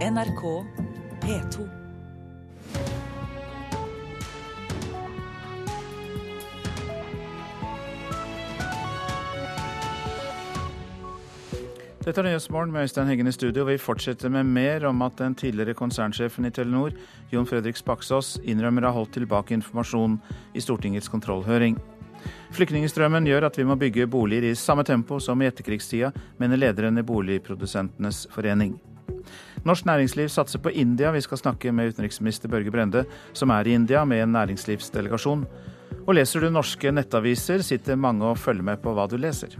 NRK P2. Dette er Nyhetsmorgen med Øystein Heggen i studio. Vi fortsetter med mer om at den tidligere konsernsjefen i Telenor, Jon Fredrik Spaksås, innrømmer å ha holdt tilbake informasjon i Stortingets kontrollhøring. Flyktningstrømmen gjør at vi må bygge boliger i samme tempo som i etterkrigstida, mener lederen i Boligprodusentenes forening. Norsk næringsliv satser på India. Vi skal snakke med utenriksminister Børge Brende, som er i India med en næringslivsdelegasjon. Og leser du norske nettaviser, sitter mange og følger med på hva du leser.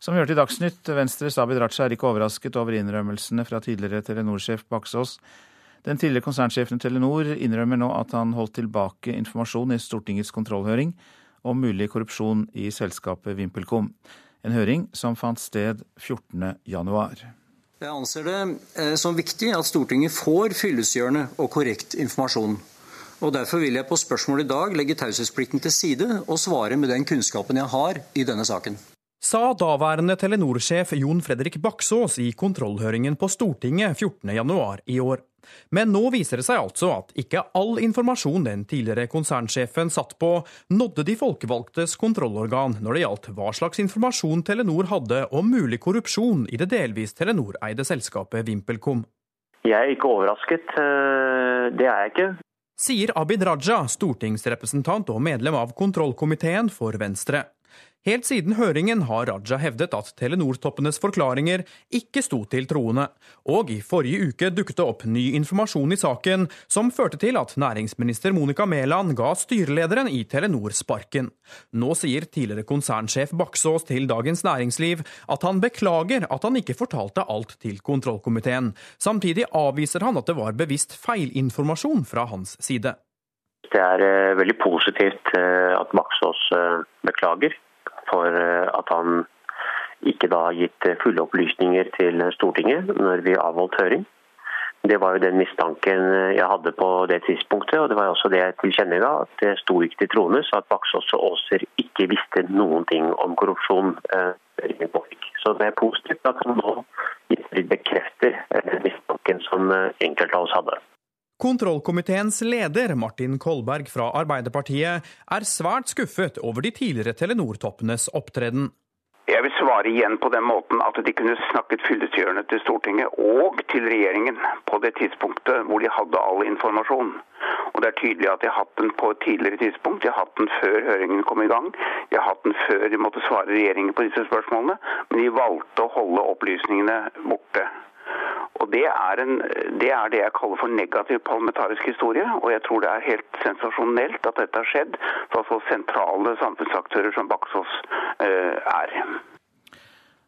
Som vi hørte i Dagsnytt, Venstres Abid Raja er ikke overrasket over innrømmelsene fra tidligere Telenor-sjef Baksås. Den tidligere konsernsjefen Telenor innrømmer nå at han holdt tilbake informasjon i Stortingets kontrollhøring om mulig korrupsjon i selskapet VimpelCom. En høring som fant sted 14. januar. Jeg anser det eh, som viktig at Stortinget får fyllestgjørende og korrekt informasjon. Og Derfor vil jeg på spørsmålet i dag legge taushetsplikten til side og svare med den kunnskapen jeg har i denne saken sa daværende Telenor-sjef Jon Fredrik Baksås i kontrollhøringen på Stortinget 14.1 i år. Men nå viser det seg altså at ikke all informasjon den tidligere konsernsjefen satt på, nådde de folkevalgtes kontrollorgan når det gjaldt hva slags informasjon Telenor hadde om mulig korrupsjon i det delvis Telenor-eide selskapet VimpelCom. Jeg er ikke overrasket. Eh, det er jeg ikke. Sier Abid Raja, stortingsrepresentant og medlem av kontrollkomiteen for Venstre. Helt siden høringen har Raja hevdet at Telenor-toppenes forklaringer ikke sto til troende, og i forrige uke dukket det opp ny informasjon i saken som førte til at næringsminister Monica Mæland ga styrelederen i Telenor sparken. Nå sier tidligere konsernsjef Baksås til Dagens Næringsliv at han beklager at han ikke fortalte alt til kontrollkomiteen. Samtidig avviser han at det var bevisst feilinformasjon fra hans side. Det er eh, veldig positivt eh, at Baksås eh, beklager for eh, at han ikke da gitt eh, fulle opplysninger til Stortinget når vi avholdt høring. Det var jo den mistanken eh, jeg hadde på det tidspunktet, og det var også det jeg tilkjennega. At det sto ikke til troende, så at Baksås og Aaser ikke visste noen ting om korrupsjon. Så det er positivt at han nå bekrefter den mistanken som enkelte av oss hadde. Kontrollkomiteens leder, Martin Kolberg fra Arbeiderpartiet, er svært skuffet over de tidligere Telenor-toppenes opptreden. Jeg vil svare igjen på den måten at de kunne snakket fyllestgjørende til Stortinget og til regjeringen på det tidspunktet hvor de hadde all informasjon. Og Det er tydelig at de har hatt den på et tidligere tidspunkt. De har hatt den før høringen kom i gang. De har hatt den før de måtte svare regjeringen på disse spørsmålene. Men de valgte å holde opplysningene borte. Og det er, en, det er, det jeg kaller for negativ parlamentarisk historie. Og jeg tror det er helt sensasjonelt at dette har skjedd fra så sentrale samfunnsaktører som Baksås uh, er.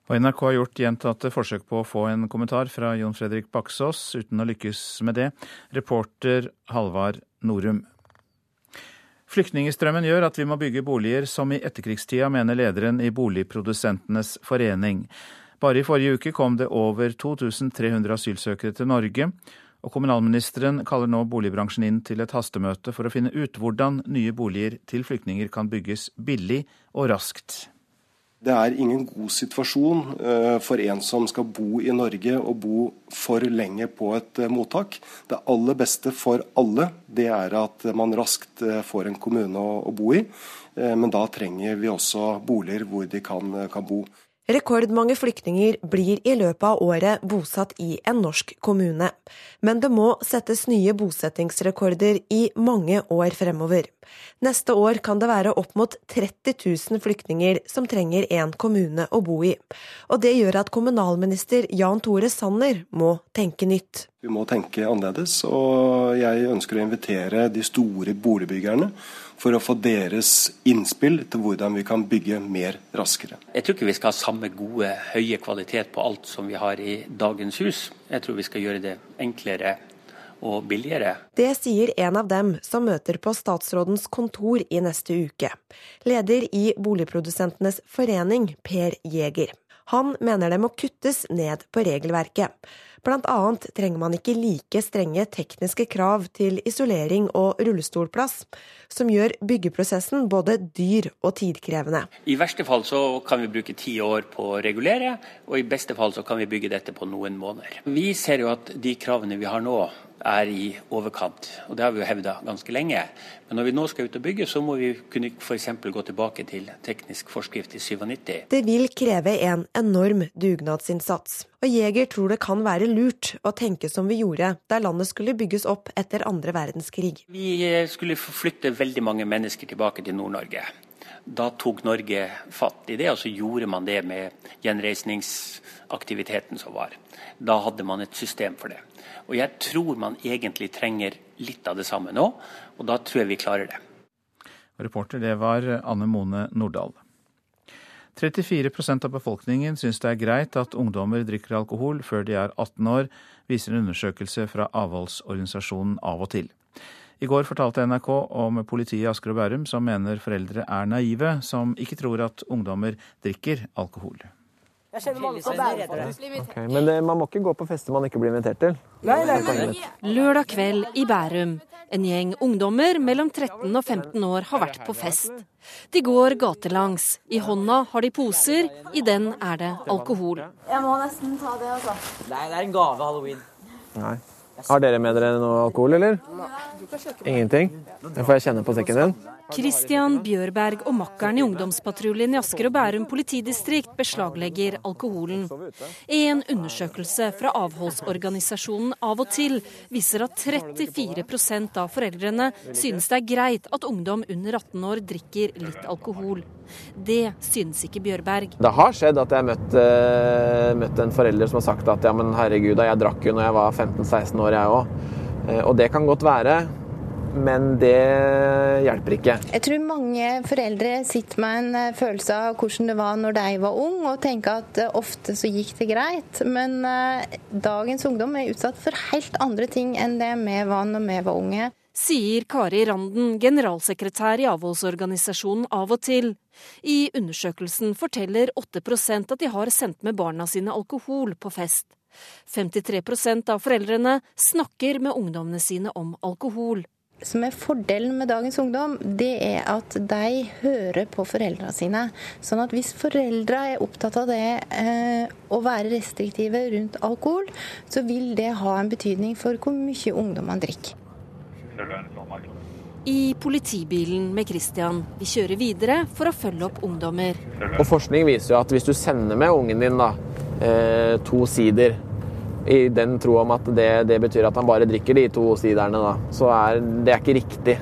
Og NRK har gjort gjentatte forsøk på å få en kommentar fra Jon Fredrik Baksås, uten å lykkes med det. Reporter Halvard Norum. Flyktningstrømmen gjør at vi må bygge boliger som i etterkrigstida, mener lederen i Boligprodusentenes forening. Bare i forrige uke kom det over 2300 asylsøkere til Norge, og kommunalministeren kaller nå boligbransjen inn til et hastemøte for å finne ut hvordan nye boliger til flyktninger kan bygges billig og raskt. Det er ingen god situasjon eh, for en som skal bo i Norge og bo for lenge på et eh, mottak. Det aller beste for alle det er at man raskt eh, får en kommune å bo i. Men da trenger vi også boliger hvor de kan, kan bo. Rekordmange flyktninger blir i løpet av året bosatt i en norsk kommune. Men det må settes nye bosettingsrekorder i mange år fremover. Neste år kan det være opp mot 30 000 flyktninger som trenger en kommune å bo i. Og det gjør at kommunalminister Jan Tore Sanner må tenke nytt. Vi må tenke annerledes, og jeg ønsker å invitere de store boligbyggerne for å få deres innspill til hvordan vi kan bygge mer raskere. Jeg tror ikke vi skal ha samme gode, høye kvalitet på alt som vi har i dagens hus. Jeg tror vi skal gjøre det enklere og billigere. Det sier en av dem som møter på statsrådens kontor i neste uke. Leder i Boligprodusentenes forening, Per Jæger. Han mener det må kuttes ned på regelverket. Annet trenger man ikke like strenge tekniske krav til isolering og rullestolplass, som gjør byggeprosessen både dyr og tidkrevende. I verste fall så kan vi bruke ti år på å regulere, og i beste fall så kan vi bygge dette på noen måneder. Vi ser jo at de kravene vi har nå, er i overkant. og Det har vi jo hevda ganske lenge. Men når vi nå skal ut og bygge, så må vi kunne f.eks. gå tilbake til teknisk forskrift i 97. Det vil kreve en enorm dugnadsinnsats. Og Jeger tror det kan være lurt å tenke som vi gjorde da landet skulle bygges opp etter andre verdenskrig. Vi skulle flytte veldig mange mennesker tilbake til Nord-Norge. Da tok Norge fatt i det, og så gjorde man det med gjenreisningsaktiviteten som var. Da hadde man et system for det. Og jeg tror man egentlig trenger litt av det samme nå, og da tror jeg vi klarer det. Reporter det var Anne Mone Nordahl. 34% av befolkningen syns det er greit at ungdommer drikker alkohol før de er 18 år, viser en undersøkelse fra avholdsorganisasjonen Av og til. I går fortalte NRK om politiet i Asker og Bærum som mener foreldre er naive, som ikke tror at ungdommer drikker alkohol. Okay, men det, man må ikke gå på fester man ikke blir invitert til? Nei, nei. Lørdag kveld i Bærum. En gjeng ungdommer mellom 13 og 15 år har vært på fest. De går gatelangs. I hånda har de poser, i den er det alkohol. Jeg må nesten ta det, altså. Nei, det er en gave halloween. Nei. Har dere med dere noe alkohol, eller? Ingenting? Da får jeg kjenne på sekken din. Christian Bjørberg og makkeren i ungdomspatruljen i Asker og Bærum politidistrikt beslaglegger alkoholen. En undersøkelse fra avholdsorganisasjonen Av og til viser at 34% av foreldrene synes det er greit at ungdom under 18 år drikker litt alkohol. Det synes ikke Bjørberg. Det har skjedd at jeg har møtt, uh, møtt en forelder som har sagt at ja, men herregud, jeg drakk jo når jeg var 15-16 år, jeg òg. Uh, og det kan godt være men det hjelper ikke. Jeg tror mange foreldre sitter med en eh, følelse av hvordan det var når de var ung, og tenker at eh, ofte så gikk det greit. Men uh, dagens ungdom er utsatt for helt andre ting enn det vi var når vi var unge. Sier Kari Randen, generalsekretær i avholdsorganisasjonen Av og til. I undersøkelsen forteller 8% at de har sendt med barna sine alkohol på fest. 53% av foreldrene snakker med ungdommene sine om alkohol som er fordelen med dagens ungdom, det er at de hører på foreldrene sine. Sånn at hvis foreldra er opptatt av det eh, å være restriktive rundt alkohol, så vil det ha en betydning for hvor mye ungdommene drikker. I politibilen med Christian. Vi kjører videre for å følge opp ungdommer. Og Forskning viser jo at hvis du sender med ungen din da, eh, to sider i den tro om at det, det, betyr at han bare drikker de to siderne, da. Så er det er ikke riktig.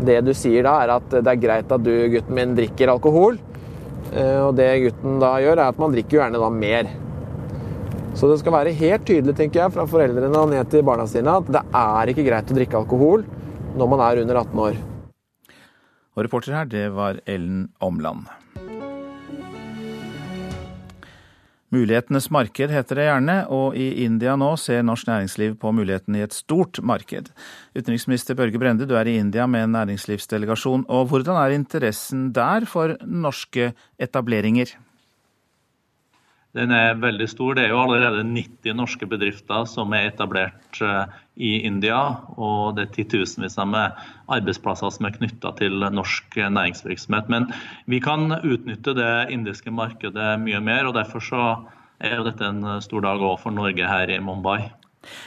Det du sier da, er at det er greit at du, gutten min, drikker alkohol. Eh, og det gutten da gjør, er at man drikker gjerne da mer. Så det skal være helt tydelig, tenker jeg, fra foreldrene og ned til barna sine at det er ikke greit å drikke alkohol når man er under 18 år. Og reporter her, det var Ellen Omland. Mulighetenes marked heter det gjerne, og i India nå ser norsk næringsliv på mulighetene i et stort marked. Utenriksminister Børge Brende, du er i India med en næringslivsdelegasjon. og Hvordan er interessen der for norske etableringer? Den er veldig stor. Det er jo allerede 90 norske bedrifter som er etablert eh, i India. Og det er titusenvis av arbeidsplasser som er knytta til norsk næringsvirksomhet. Men vi kan utnytte det indiske markedet mye mer, og derfor så er jo dette en stor dag òg for Norge her i Mumbai.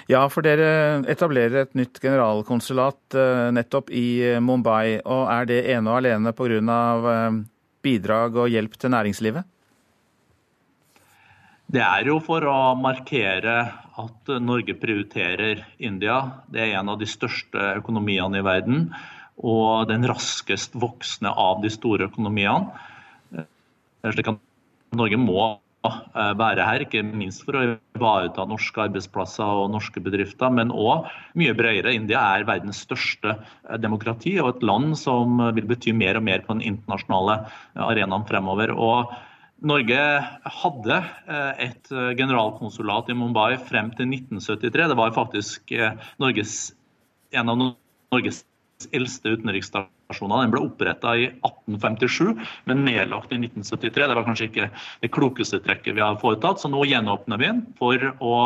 Ja, for dere etablerer et nytt generalkonsulat eh, nettopp i Mumbai. Og er det ene og alene pga. Eh, bidrag og hjelp til næringslivet? Det er jo for å markere at Norge prioriterer India. Det er en av de største økonomiene i verden. Og den raskest voksende av de store økonomiene. Slik at Norge må eh, være her, ikke minst for å ivareta norske arbeidsplasser og norske bedrifter, men òg mye bredere. India er verdens største eh, demokrati og et land som vil bety mer og mer på den internasjonale arenaen fremover. Og Norge hadde eh, et eh, generalkonsulat i Mumbai frem til 1973. Det var faktisk eh, Norges, en av Norges eldste utenriksstasjoner. Den ble oppretta i 1857, men nedlagt i 1973. Det var kanskje ikke det klokeste trekket vi har foretatt. Så nå gjenåpner vi den for å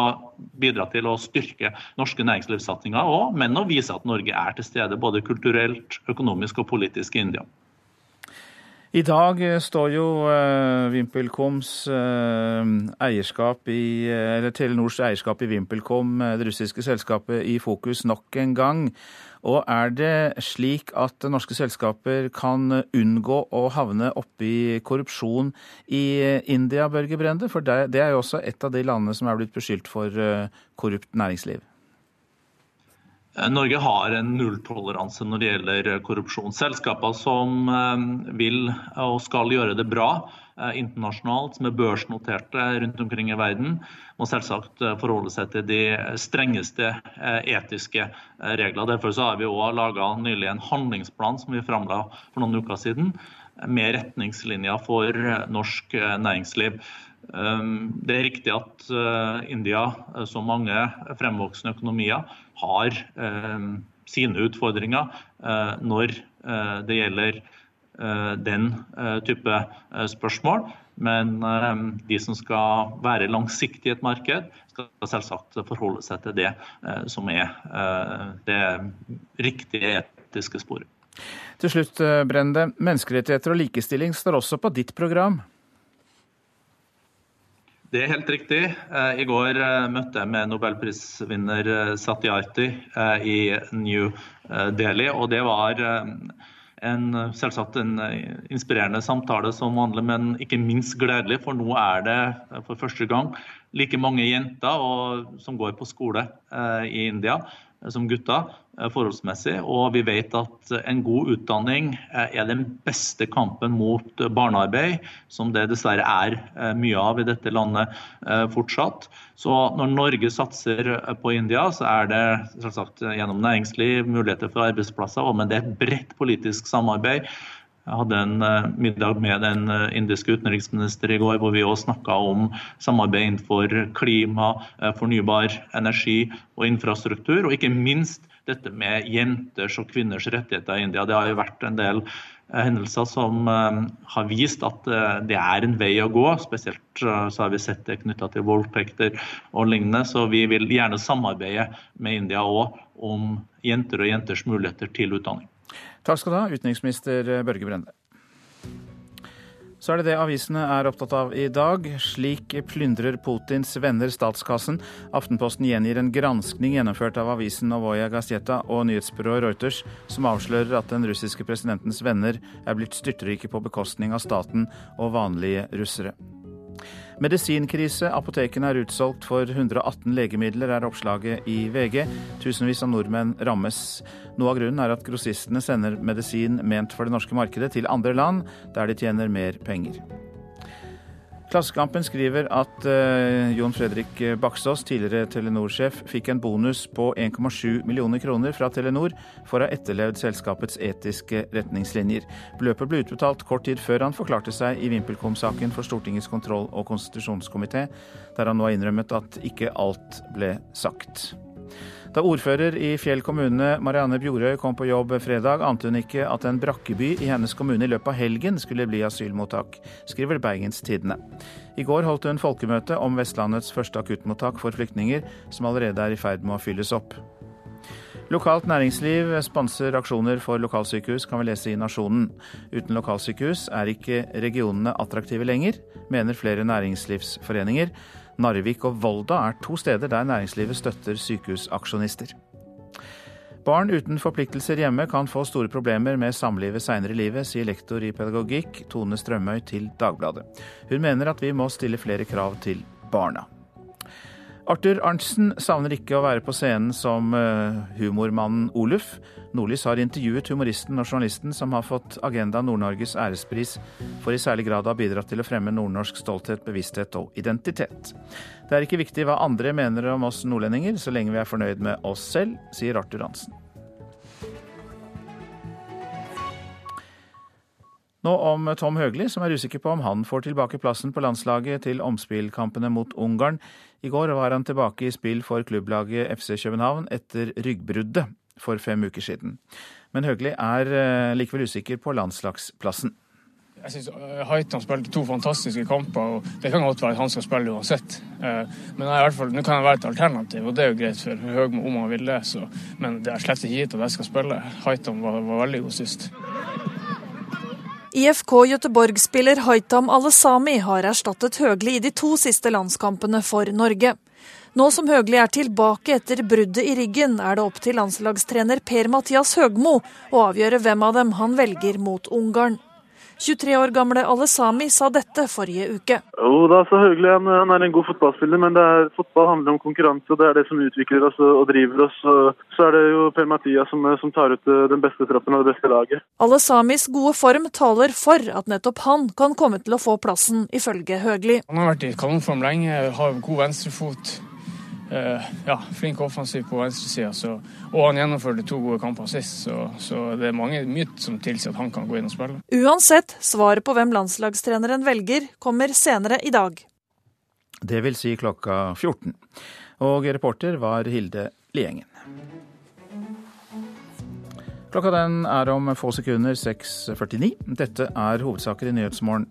bidra til å styrke norske næringslivssatsinger òg, men å vise at Norge er til stede både kulturelt, økonomisk og politisk i India. I dag eh, står jo uh, VimpelComs uh, eierskap i, eller Telenors eierskap i VimpelCom, det russiske selskapet, i fokus nok en gang. Og er det slik at norske selskaper kan unngå å havne oppi korrupsjon i India, Børge Brende? For det, er jo også et av de landene som er blitt beskyldt for korrupt næringsliv. Eh, Norge har en nulltoleranse når det gjelder eh, korrupsjon. Selskaper som eh, vil og skal gjøre det bra internasjonalt, som er børsnoterte rundt omkring i verden, må selvsagt forholde seg til de strengeste etiske regler. Derfor har vi også laga nylig en handlingsplan som vi framla for noen uker siden, med retningslinjer for norsk næringsliv. Det er riktig at India, som mange fremvoksende økonomier, har eh, sine utfordringer eh, når eh, det gjelder den type spørsmål. Men de som skal være langsiktige i et marked, skal selvsagt forholde seg til det som er det riktige etiske sporet. Til slutt, Brende. Menneskerettigheter og likestilling står også på ditt program. Det er helt riktig. Eh, I går eh, møtte jeg med nobelprisvinner eh, Satyarthi i New Delhi. og det var en, selvsagt en inspirerende samtale som vanlig, men ikke minst gledelig. For nå er det for første gang like mange jenter og, som går på skole i India som gutter forholdsmessig. Og vi vet at en god utdanning eh, er den beste kampen mot barnearbeid, som det dessverre er eh, mye av i dette landet fortsatt. Så når Norge satser på India, så er det selvsagt gjennom næringsliv, muligheter for arbeidsplasser, men det er et bredt politisk samarbeid jeg hadde en middag med den indiske utenriksminister i går hvor vi også snakka om samarbeid innenfor klima, fornybar energi og infrastruktur. Og ikke minst dette med jenters og kvinners rettigheter i India. Det har jo vært en del hendelser som har vist at det er en vei å gå. Spesielt så har vi sett det knytta til voldtekter og lignende. Så vi vil gjerne samarbeide med India òg om jenter og jenters muligheter til utdanning. Takk skal du ha, utenriksminister Børge Brende. Så er det det avisene er opptatt av i dag. Slik plyndrer Putins venner statskassen. Aftenposten gjengir en granskning gjennomført av avisen Novoja Gazeta og nyhetsbyrået Reuters, som avslører at den russiske presidentens venner er blitt styrtrike på bekostning av staten og vanlige russere. Medisinkrise. Apotekene er utsolgt for 118 legemidler, er oppslaget i VG. Tusenvis av nordmenn rammes. Noe av grunnen er at grossistene sender medisin ment for det norske markedet til andre land, der de tjener mer penger. Klassekampen skriver at uh, Jon Fredrik Baksås, tidligere Telenor-sjef, fikk en bonus på 1,7 millioner kroner fra Telenor for å ha etterlevd selskapets etiske retningslinjer. Beløpet ble utbetalt kort tid før han forklarte seg i VimpelCom-saken for Stortingets kontroll- og konstitusjonskomité, der han nå har innrømmet at ikke alt ble sagt. Da ordfører i Fjell kommune Marianne Bjorøy kom på jobb fredag, ante hun ikke at en brakkeby i hennes kommune i løpet av helgen skulle bli asylmottak, skriver Bergens Tidende. I går holdt hun folkemøte om Vestlandets første akuttmottak for flyktninger, som allerede er i ferd med å fylles opp. Lokalt næringsliv sponser aksjoner for lokalsykehus, kan vi lese i Nasjonen. Uten lokalsykehus er ikke regionene attraktive lenger, mener flere næringslivsforeninger. Narvik og Volda er to steder der næringslivet støtter sykehusaksjonister. Barn uten forpliktelser hjemme kan få store problemer med samlivet seinere i livet, sier lektor i pedagogikk Tone Strømøy til Dagbladet. Hun mener at vi må stille flere krav til barna. Arthur Arntzen savner ikke å være på scenen som eh, humormannen Oluf. Nordlys har intervjuet humoristen og journalisten som har fått Agenda Nord-Norges ærespris for i særlig grad å ha bidratt til å fremme nordnorsk stolthet, bevissthet og identitet. Det er ikke viktig hva andre mener om oss nordlendinger, så lenge vi er fornøyd med oss selv, sier Arthur Arntzen. Nå om Tom Høgli, som er usikker på om han får tilbake plassen på landslaget til omspillkampene mot Ungarn. I går var han tilbake i spill for klubblaget FC København etter ryggbruddet. for fem uker siden. Men Høgli er eh, likevel usikker på landslagsplassen. Jeg syns Haitan Haitam spilte to fantastiske kamper, og det kan godt være at han skal spille uansett. Eh, men i hvert fall, nå kan jeg være et alternativ, og det er jo greit for Høgmo om han vil det. Så. Men det er slett ikke gitt at jeg skal spille. Haitan var, var veldig god sist. IFK Göteborg-spiller Haitam Alesami har erstattet Høgli i de to siste landskampene for Norge. Nå som Høgli er tilbake etter bruddet i ryggen, er det opp til landslagstrener Per-Mathias Høgmo å avgjøre hvem av dem han velger mot Ungarn. 23 år gamle Alesami sa dette forrige uke. Jo da, så Høgli han, han, er en god fotballspiller, men er, fotball handler om konkurranse. og Det er det som utvikler oss og, driver oss. Og så er det jo Per-Mathias som, som, tar ut eh, den beste troppen og det beste laget. Alesamis gode form taler for at nettopp han kan komme til å få plassen, ifølge Høgli. Han har vært i kanonform lenge, har god venstrefot. Eh, ja, flink offensiv på venstresida. Og han gjennomførte to gode kamper sist, så, så det er mange mye som tilsier at han kan gå inn og spille. Uansett, svaret på hvem landslagstreneren velger, kommer senere i dag. Det vil si klokka 14. Og reporter var Hilde Liengen. Klokka den er om få sekunder 6.49. Dette er hovedsaker i Nyhetsmorgen.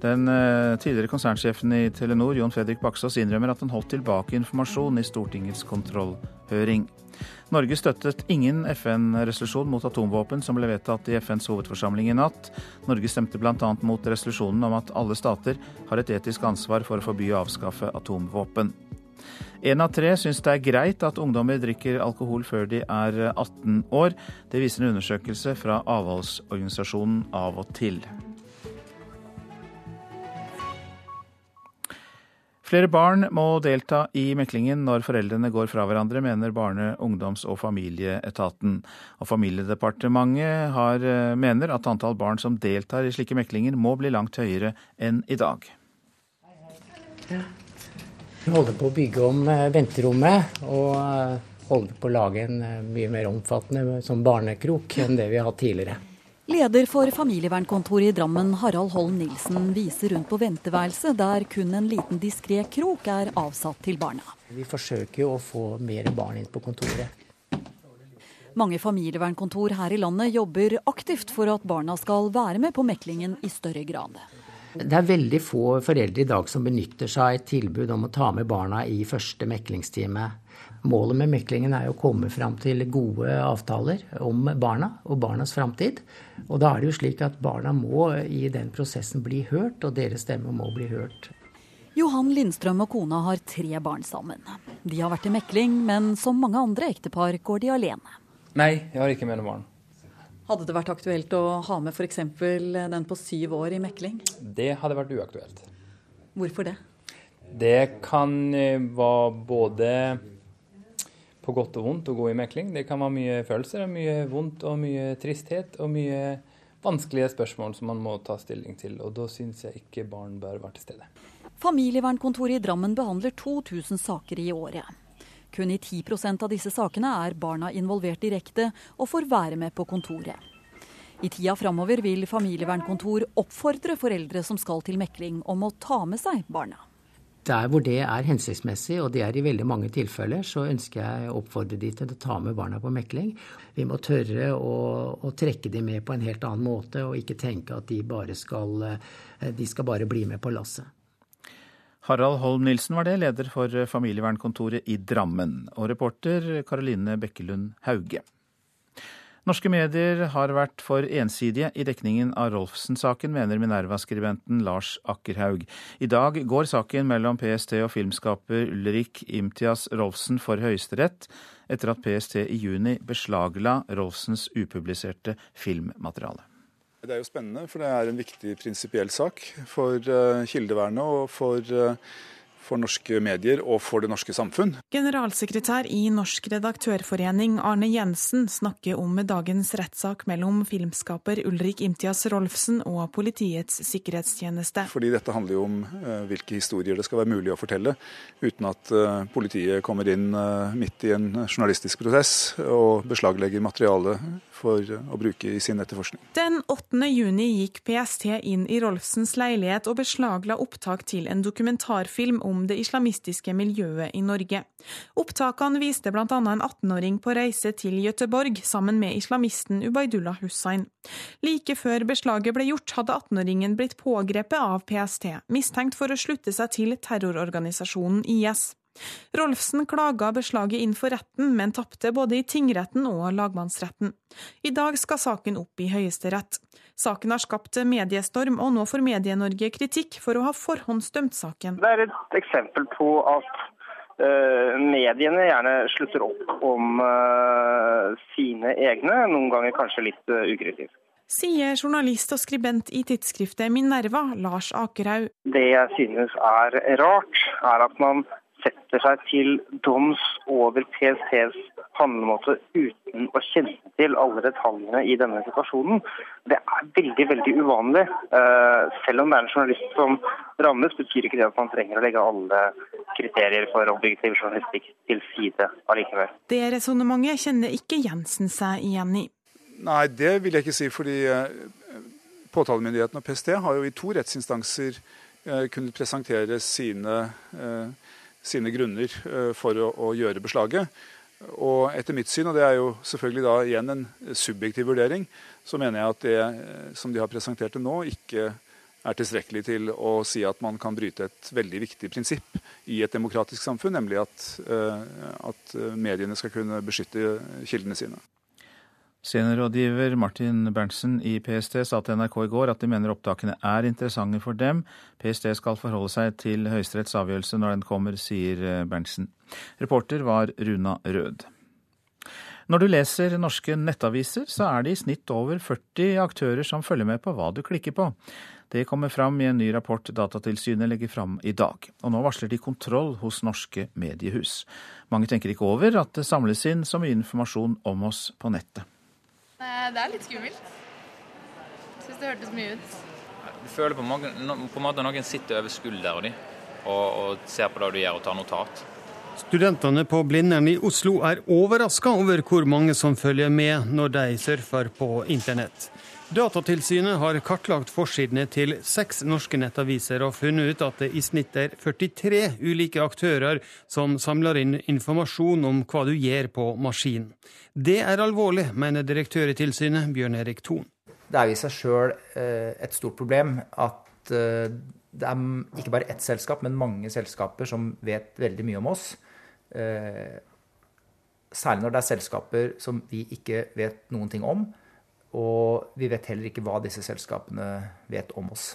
Den eh, tidligere konsernsjefen i Telenor, Jon Fredrik Baksås, innrømmer at han holdt tilbake informasjon i Stortingets kontrollhøring. Norge støttet ingen FN-resolusjon mot atomvåpen som ble vedtatt i FNs hovedforsamling i natt. Norge stemte bl.a. mot resolusjonen om at alle stater har et etisk ansvar for å forby å avskaffe atomvåpen. En av tre syns det er greit at ungdommer drikker alkohol før de er 18 år. Det viser en undersøkelse fra avholdsorganisasjonen Av og til. Flere barn må delta i meklingen når foreldrene går fra hverandre, mener Barne-, ungdoms- og familieetaten. Og Familiedepartementet har, eh, mener at antall barn som deltar i slike meklinger må bli langt høyere enn i dag. Vi holder på å bygge om eh, venterommet og eh, holder på å lage en mye mer omfattende som barnekrok enn det vi har hatt tidligere. Leder for familievernkontoret i Drammen, Harald Holm Nilsen, viser rundt på venteværelset der kun en liten diskré krok er avsatt til barna. Vi forsøker å få mer barn inn på kontoret. Mange familievernkontor her i landet jobber aktivt for at barna skal være med på meklingen i større grad. Det er veldig få foreldre i dag som benytter seg av et tilbud om å ta med barna i første meklingstime. Målet med meklingen er å komme fram til gode avtaler om barna og barnas framtid. Og da er det jo slik at barna må i den prosessen bli hørt, og deres stemme må bli hørt. Johan Lindstrøm og kona har tre barn sammen. De har vært i mekling, men som mange andre ektepar går de alene. Nei, jeg har ikke med noen barn. Hadde det vært aktuelt å ha med f.eks. den på syv år i mekling? Det hadde vært uaktuelt. Hvorfor det? Det kan eh, være både på godt og vondt å gå i mekling. Det kan være mye følelser, mye vondt og mye tristhet og mye vanskelige spørsmål som man må ta stilling til. Og da syns jeg ikke barn bør være til stede. Familievernkontoret i Drammen behandler 2000 saker i året. Kun i 10% av disse sakene er barna involvert direkte og får være med på kontoret. I tida framover vil familievernkontor oppfordre foreldre som skal til mekling, om å ta med seg barna. Der hvor det er hensiktsmessig, og det er i veldig mange tilfeller, så ønsker jeg å oppfordre de til å ta med barna på mekling. Vi må tørre å, å trekke de med på en helt annen måte, og ikke tenke at de bare skal, eh, de skal bare bli med på lasset. Harald Holm Nilsen var det, leder for familievernkontoret i Drammen. Og reporter Karoline Bekkelund Hauge. Norske medier har vært for ensidige i dekningen av Rolfsen-saken, mener Minerva-skribenten Lars Akkerhaug. I dag går saken mellom PST og filmskaper Ulrik Imtias Rolfsen for Høyesterett, etter at PST i juni beslagla Rolfsens upubliserte filmmateriale. Det er jo spennende, for det er en viktig prinsipiell sak for eh, kildevernet og for eh, for norske medier og for det norske samfunn. Generalsekretær i Norsk redaktørforening Arne Jensen snakker om dagens rettssak mellom filmskaper Ulrik Imtias Rolfsen og Politiets sikkerhetstjeneste. Fordi dette handler jo om uh, hvilke historier det skal være mulig å fortelle, uten at uh, politiet kommer inn uh, midt i en journalistisk prosess og beslaglegger materiale for å bruke i sin etterforskning. Den 8. juni gikk PST inn i Rolfsens leilighet og beslagla opptak til en dokumentarfilm om det islamistiske miljøet i Norge. Opptakene viste bl.a. en 18-åring på reise til Gøteborg sammen med islamisten Ubaydullah Hussain. Like før beslaget ble gjort, hadde 18-åringen blitt pågrepet av PST, mistenkt for å slutte seg til terrororganisasjonen IS. Rolfsen klaga beslaget inn for retten, men tapte både i tingretten og lagmannsretten. I dag skal saken opp i Høyesterett. Saken har skapt mediestorm, og nå får Medie-Norge kritikk for å ha forhåndsdømt saken. Det er et eksempel på at uh, mediene gjerne slutter opp om uh, sine egne, noen ganger kanskje litt uh, ukritisk. Sier journalist og skribent i tidsskriftet Minerva, Lars Akerhaug. Det jeg synes er rart, er at man setter seg til doms over PSTs handlemåte uten å kjenne til alle detaljene i denne situasjonen. Det er veldig veldig uvanlig. Eh, selv om det er en journalist som rammes, betyr ikke det at man trenger å legge alle kriterier for objektiv journalistikk til side allikevel. Det resonnementet kjenner ikke Jensen seg igjen i. Nei, det vil jeg ikke si. fordi eh, påtalemyndigheten og PST har jo i to rettsinstanser eh, kunnet presentere sine sine grunner eh, for å, å, gjøre beslaget. Og etter mitt syn, og det er jo selvfølgelig da igjen en subjektiv vurdering, så mener jeg at det eh, som de har presentert det nå, ikke er tilstrekkelig til å si at man kan bryte et veldig viktig prinsipp i et demokratisk samfunn, nemlig at, eh, at mediene skal kunne beskytte kildene sine. Seniorrådgiver Martin Berntsen i PST sa til NRK i går at de mener opptakene er interessante for dem. PST skal forholde seg til Høyesteretts avgjørelse når den kommer, sier eh, Berntsen. Reporter var Runa Rød. Når du leser norske nettaviser, så er det i snitt over 40 aktører som følger med på hva du klikker på. Det kommer fram i en ny rapport Datatilsynet legger fram i dag. Og nå varsler de kontroll hos norske mediehus. Mange tenker ikke over at det samles inn så mye informasjon om oss på nettet. Det er litt skummelt. Syns det hørtes mye ut. Du føler på, mange, på en måte noen sitter over skulderen din og, og ser på det du gjør og tar notat. Studentene på Blindern i Oslo er overraska over hvor mange som følger med når de surfer på internett. Datatilsynet har kartlagt forsidene til seks norske nettaviser og funnet ut at det i snitt er 43 ulike aktører som samler inn informasjon om hva du gjør på maskin. Det er alvorlig, mener direktør i tilsynet Bjørn Erik Thon. Det er i seg sjøl eh, et stort problem at eh, det er ikke bare ett selskap, men mange selskaper som vet veldig mye om oss. Eh, særlig når det er selskaper som vi ikke vet noen ting om og vi vet heller ikke hva disse selskapene vet om oss.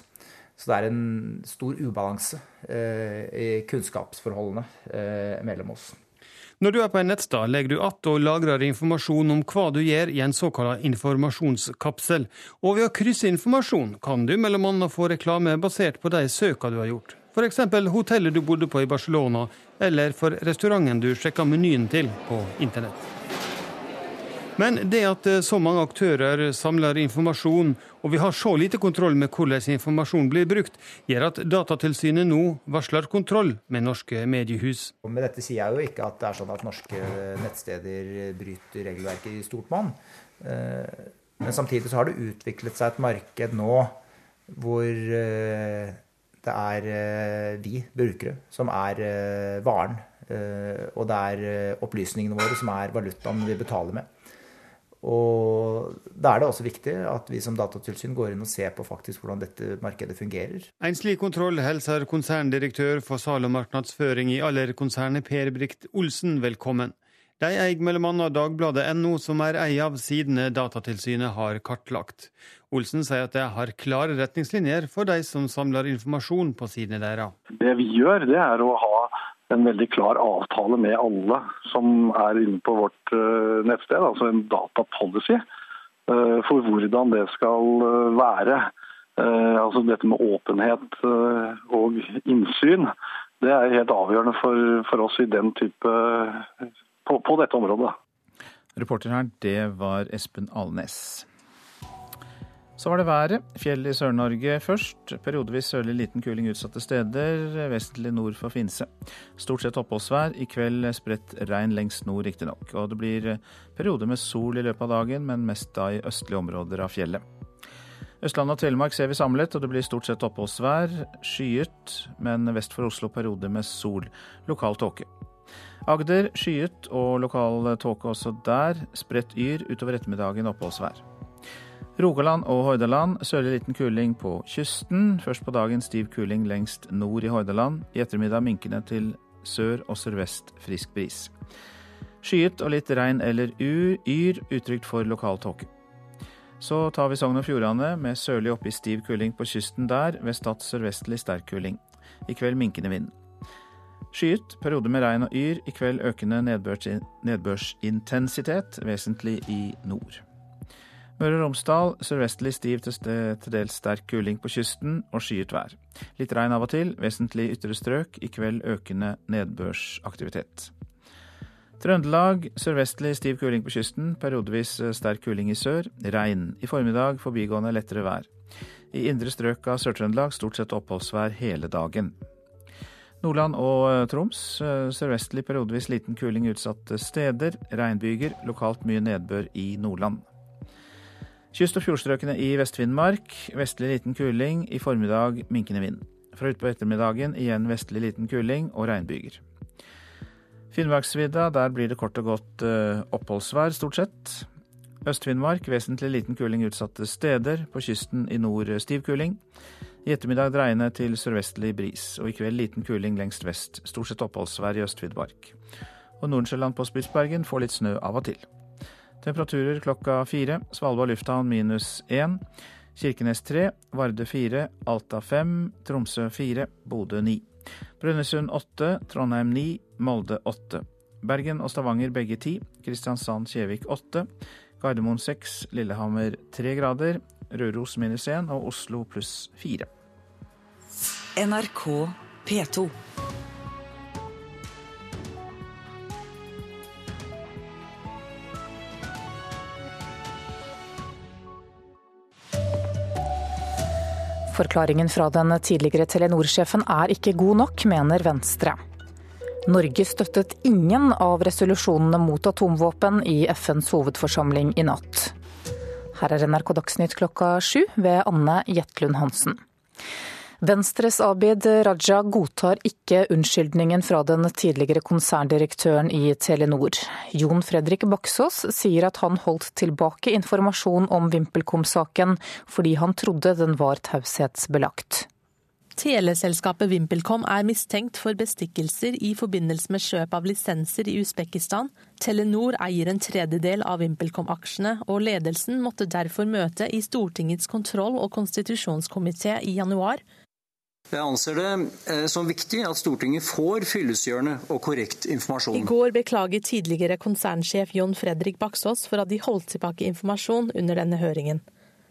Så det er en stor ubalanse eh, i kunnskapsforholdene eh, mellom oss. Når du er på en nettsted, legger du att og lagrer informasjon om hva du gjør i en såkalt informasjonskapsel. Og ved å krysse informasjon kan du bl.a. få reklame basert på de søka du har gjort. F.eks. hotellet du bodde på i Barcelona, eller for restauranten du sjekka menyen til på internett. Men det at eh, så mange aktører samler informasjon, og vi har så lite kontroll med hvordan informasjon blir brukt, gjør at Datatilsynet nå varsler kontroll med norske mediehus. Med dette sier jeg jo ikke at det er sånn at norske nettsteder bryter regelverket i stort monn. Eh, men samtidig så har det utviklet seg et marked nå hvor eh, det er vi brukere som er varen. Og det er opplysningene våre som er valutaen vi betaler med. Og Da er det også viktig at vi som datatilsyn går inn og ser på faktisk hvordan dette markedet fungerer. En slik kontroll hilser konserndirektør for salg og markedsføring i Aller-konsernet Per Brikt Olsen velkommen. De eier bl.a. Dagbladet.no, som er ei av sidene Datatilsynet har kartlagt. Olsen sier at de har klare retningslinjer for de som samler informasjon på sidene deres. Det vi gjør, det er å ha en veldig klar avtale med alle som er inne på vårt uh, nettsted, altså en datapolicy uh, for hvordan det skal uh, være. altså Dette med åpenhet og innsyn det er helt avgjørende for, for oss i den type på, på dette området. Reporter her, det var Espen Alnes. Så var det været. Fjell i Sør-Norge først. Periodevis sørlig liten kuling utsatte steder. Vestlig nord for Finse. Stort sett oppholdsvær. I kveld spredt regn lengst nord, riktignok. Og det blir perioder med sol i løpet av dagen, men mest da i østlige områder av fjellet. Østland og Telemark ser vi samlet, og det blir stort sett oppholdsvær. Skyet, men vest for Oslo perioder med sol. Lokal tåke. Agder skyet og lokal tåke også der. Spredt yr utover ettermiddagen oppholdsvær. Rogaland og Hordaland sørlig liten kuling på kysten. Først på dagen stiv kuling lengst nord i Hordaland. I ettermiddag minkende til sør og sørvest frisk bris. Skyet og litt regn eller yr, utrygt for lokal tåke. Så tar vi Sogn og Fjordane med sørlig oppe i stiv kuling på kysten der, ved Stad sørvestlig sterk kuling. I kveld minkende vind. Skyet, perioder med regn og yr. I kveld økende nedbørsintensitet, vesentlig i nord. Møre og Romsdal sørvestlig stiv til, til dels sterk kuling på kysten og skyet vær. Litt regn av og til, vesentlig ytre strøk. I kveld økende nedbørsaktivitet. Trøndelag sørvestlig stiv kuling på kysten, periodevis eh, sterk kuling i sør. Regn. I formiddag forbigående lettere vær. I indre strøk av Sør-Trøndelag stort sett oppholdsvær hele dagen. Nordland og eh, Troms eh, sørvestlig periodevis liten kuling utsatte steder. Regnbyger. Lokalt mye nedbør i Nordland. Kyst- og fjordstrøkene i Vest-Finnmark. Vestlig liten kuling. I formiddag minkende vind. Fra utpå ettermiddagen igjen vestlig liten kuling og regnbyger. Finnmarksvidda, der blir det kort og godt uh, oppholdsvær, stort sett. Øst-Finnmark vesentlig liten kuling utsatte steder. På kysten i nord stiv kuling. I ettermiddag dreiende til sørvestlig bris, og i kveld liten kuling lengst vest. Stort sett oppholdsvær i Øst-Finnmark. Og Nordensjøland på Spitsbergen får litt snø av og til. Temperaturer klokka fire. Svalbard lufthavn minus én. Kirkenes tre. Varde fire. Alta fem. Tromsø fire. Bodø ni. Brønnøysund 8, Trondheim 9, Molde 8. Bergen og Stavanger begge 10, Kristiansand-Kjevik 8, Gardermoen 6, Lillehammer 3 grader, Røros minus 1 og Oslo pluss 4. NRK P2. Forklaringen fra den tidligere Telenor-sjefen er ikke god nok, mener Venstre. Norge støttet ingen av resolusjonene mot atomvåpen i FNs hovedforsamling i natt. Her er NRK Dagsnytt klokka sju ved Anne Jetlund Hansen. Venstres Abid Raja godtar ikke unnskyldningen fra den tidligere konserndirektøren i Telenor. Jon Fredrik Baksås sier at han holdt tilbake informasjon om VimpelCom-saken fordi han trodde den var taushetsbelagt. Teleselskapet VimpelCom er mistenkt for bestikkelser i forbindelse med kjøp av lisenser i Usbekistan. Telenor eier en tredjedel av VimpelCom-aksjene, og ledelsen måtte derfor møte i Stortingets kontroll- og konstitusjonskomité i januar jeg anser det eh, som viktig at Stortinget får fyllestgjørende og korrekt informasjon. I går beklaget tidligere konsernsjef Jon Fredrik Baksås for at de holdt tilbake informasjon under denne høringen.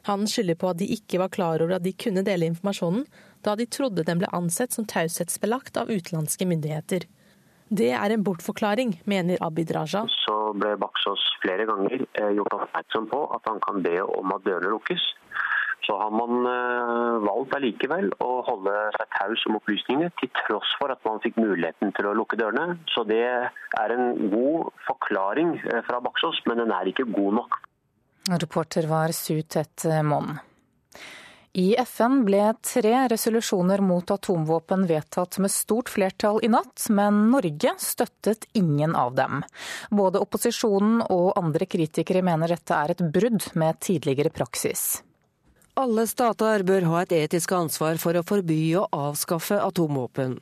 Han skylder på at de ikke var klar over at de kunne dele informasjonen, da de trodde den ble ansett som taushetsbelagt av utenlandske myndigheter. Det er en bortforklaring, mener Abid Raja. Så ble Baksås flere ganger eh, gjort oppmerksom på at han kan be om at dørene lukkes så har man eh, valgt allikevel å holde seg taus om opplysningene, til tross for at man fikk muligheten til å lukke dørene. Så det er en god forklaring eh, fra Baksås, men den er ikke god nok. Reporter var Sutet Monn. I FN ble tre resolusjoner mot atomvåpen vedtatt med stort flertall i natt, men Norge støttet ingen av dem. Både opposisjonen og andre kritikere mener dette er et brudd med tidligere praksis. Alle stater bør ha et etisk ansvar for å forby og avskaffe atomvåpen.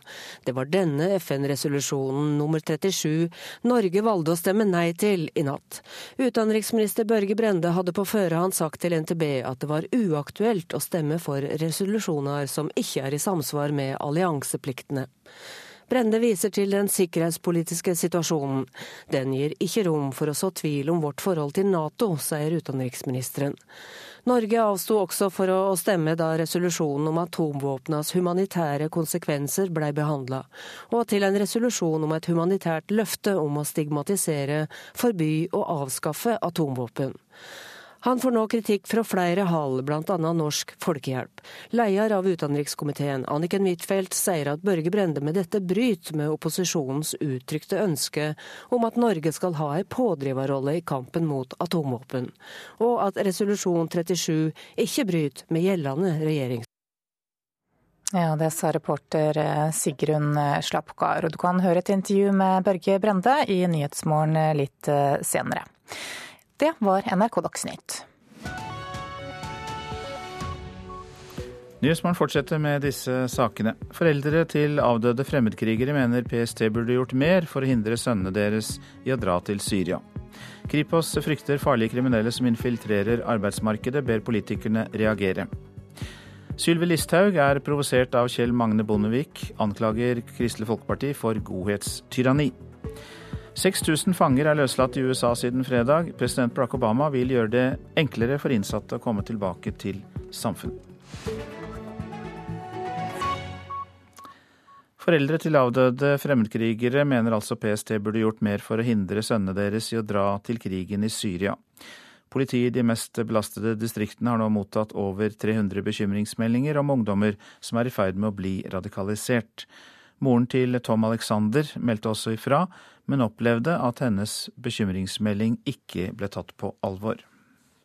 Det var denne FN-resolusjonen nummer 37 Norge valgte å stemme nei til i natt. Utenriksminister Børge Brende hadde på førehånd sagt til NTB at det var uaktuelt å stemme for resolusjoner som ikke er i samsvar med alliansepliktene. Brende viser til den sikkerhetspolitiske situasjonen. Den gir ikke rom for å så tvil om vårt forhold til Nato, sier utenriksministeren. Norge avsto også for å stemme da resolusjonen om atomvåpnas humanitære konsekvenser ble behandla, og til en resolusjon om et humanitært løfte om å stigmatisere, forby og avskaffe atomvåpen. Han får nå kritikk fra flere hall, bl.a. Norsk Folkehjelp. Leder av utenrikskomiteen, Anniken Huitfeldt, sier at Børge Brende med dette bryter med opposisjonens uttrykte ønske om at Norge skal ha en pådriverrolle i kampen mot atomvåpen, og at resolusjon 37 ikke bryter med gjeldende regjering. Ja, det sa reporter eh, Sigrun eh, Slapgard. Du kan høre et intervju med Børge Brende i Nyhetsmorgen eh, litt senere. Det var NRK Dagsnytt. Nyhetsmorgen fortsetter med disse sakene. Foreldre til avdøde fremmedkrigere mener PST burde gjort mer for å hindre sønnene deres i å dra til Syria. Kripos frykter farlige kriminelle som infiltrerer arbeidsmarkedet, ber politikerne reagere. Sylvi Listhaug er provosert av Kjell Magne Bondevik, anklager Kristelig Folkeparti for godhetstyranni. 6000 fanger er løslatt i USA siden fredag. President Barack Obama vil gjøre det enklere for innsatte å komme tilbake til samfunnet. Foreldre til avdøde fremmedkrigere mener altså PST burde gjort mer for å hindre sønnene deres i å dra til krigen i Syria. Politiet i de mest belastede distriktene har nå mottatt over 300 bekymringsmeldinger om ungdommer som er i ferd med å bli radikalisert. Moren til Tom Alexander meldte også ifra, men opplevde at hennes bekymringsmelding ikke ble tatt på alvor.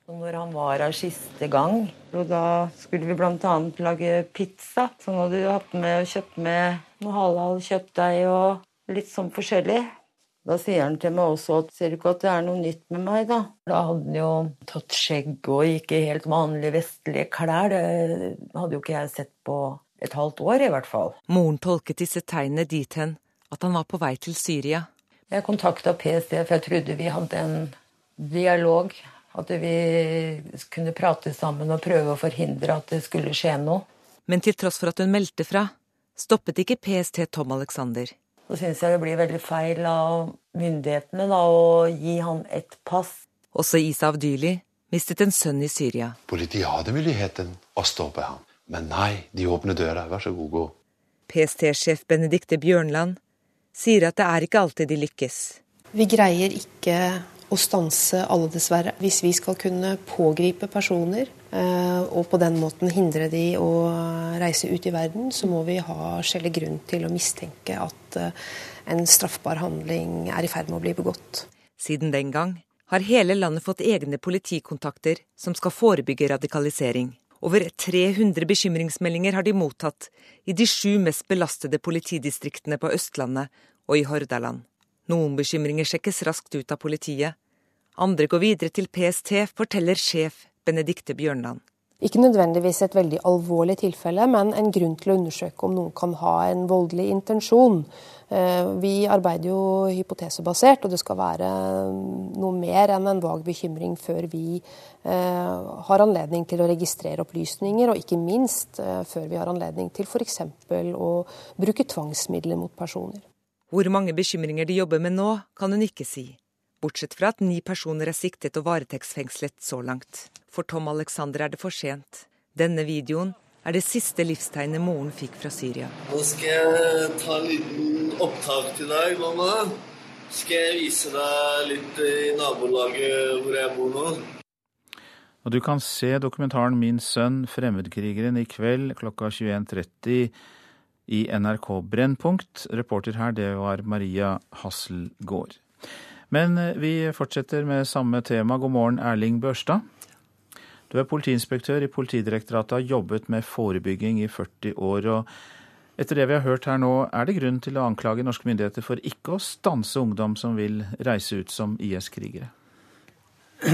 Når han var her siste gang, og da skulle vi bl.a. lage pizza, så han hadde hatt med og kjøpt med noe halal kjøttdeig og litt sånn forskjellig. Da sier han til meg også at ser du ikke at det er noe nytt med meg, da? Da hadde han jo tatt skjegg og ikke helt vanlige vestlige klær. Det hadde jo ikke jeg sett på et halvt år, i hvert fall. Moren tolket disse tegnene dit hen at han var på vei til Syria. Jeg kontakta PST, for jeg trodde vi hadde en dialog. At vi kunne prate sammen og prøve å forhindre at det skulle skje noe. Men til tross for at hun meldte fra, stoppet ikke PST Tom Alexander. Så syns jeg det blir veldig feil av myndighetene da, å gi han et pass. Også Isa Avdyli mistet en sønn i Syria. Politiet hadde muligheten å stoppe ham, men nei, de åpner døra. Vær så god, gå. PST-sjef Benedicte Bjørnland sier at det er ikke alltid de lykkes. Vi greier ikke å stanse alle, dessverre. Hvis vi skal kunne pågripe personer eh, og på den måten hindre de å reise ut i verden, så må vi ha skjellig grunn til å mistenke at eh, en straffbar handling er i ferd med å bli begått. Siden den gang har hele landet fått egne politikontakter som skal forebygge radikalisering. Over 300 bekymringsmeldinger har de mottatt i de sju mest belastede politidistriktene på Østlandet og i Hordaland. Noen bekymringer sjekkes raskt ut av politiet. Andre går videre til PST, forteller sjef Benedikte Bjørnland. Ikke nødvendigvis et veldig alvorlig tilfelle, men en grunn til å undersøke om noen kan ha en voldelig intensjon. Eh, vi arbeider jo hypotesebasert, og det skal være noe mer enn en vag bekymring før vi eh, har anledning til å registrere opplysninger, og ikke minst eh, før vi har anledning til f.eks. å bruke tvangsmidler mot personer. Hvor mange bekymringer de jobber med nå, kan hun ikke si bortsett fra at ni personer er siktet og varetektsfengslet så langt. For Tom Alexander er det for sent. Denne videoen er det siste livstegnet moren fikk fra Syria. Nå skal jeg ta en liten opptak til deg, mamma. Skal jeg vise deg litt i nabolaget hvor jeg bor nå. Og Du kan se dokumentaren 'Min sønn, fremmedkrigeren' i kveld klokka 21.30 i NRK Brennpunkt. Reporter her, det var Maria Hasselgaard. Men eh, vi fortsetter med samme tema. God morgen, Erling Børstad. Du er politiinspektør i Politidirektoratet, har jobbet med forebygging i 40 år. og Etter det vi har hørt her nå, er det grunn til å anklage norske myndigheter for ikke å stanse ungdom som vil reise ut som IS-krigere?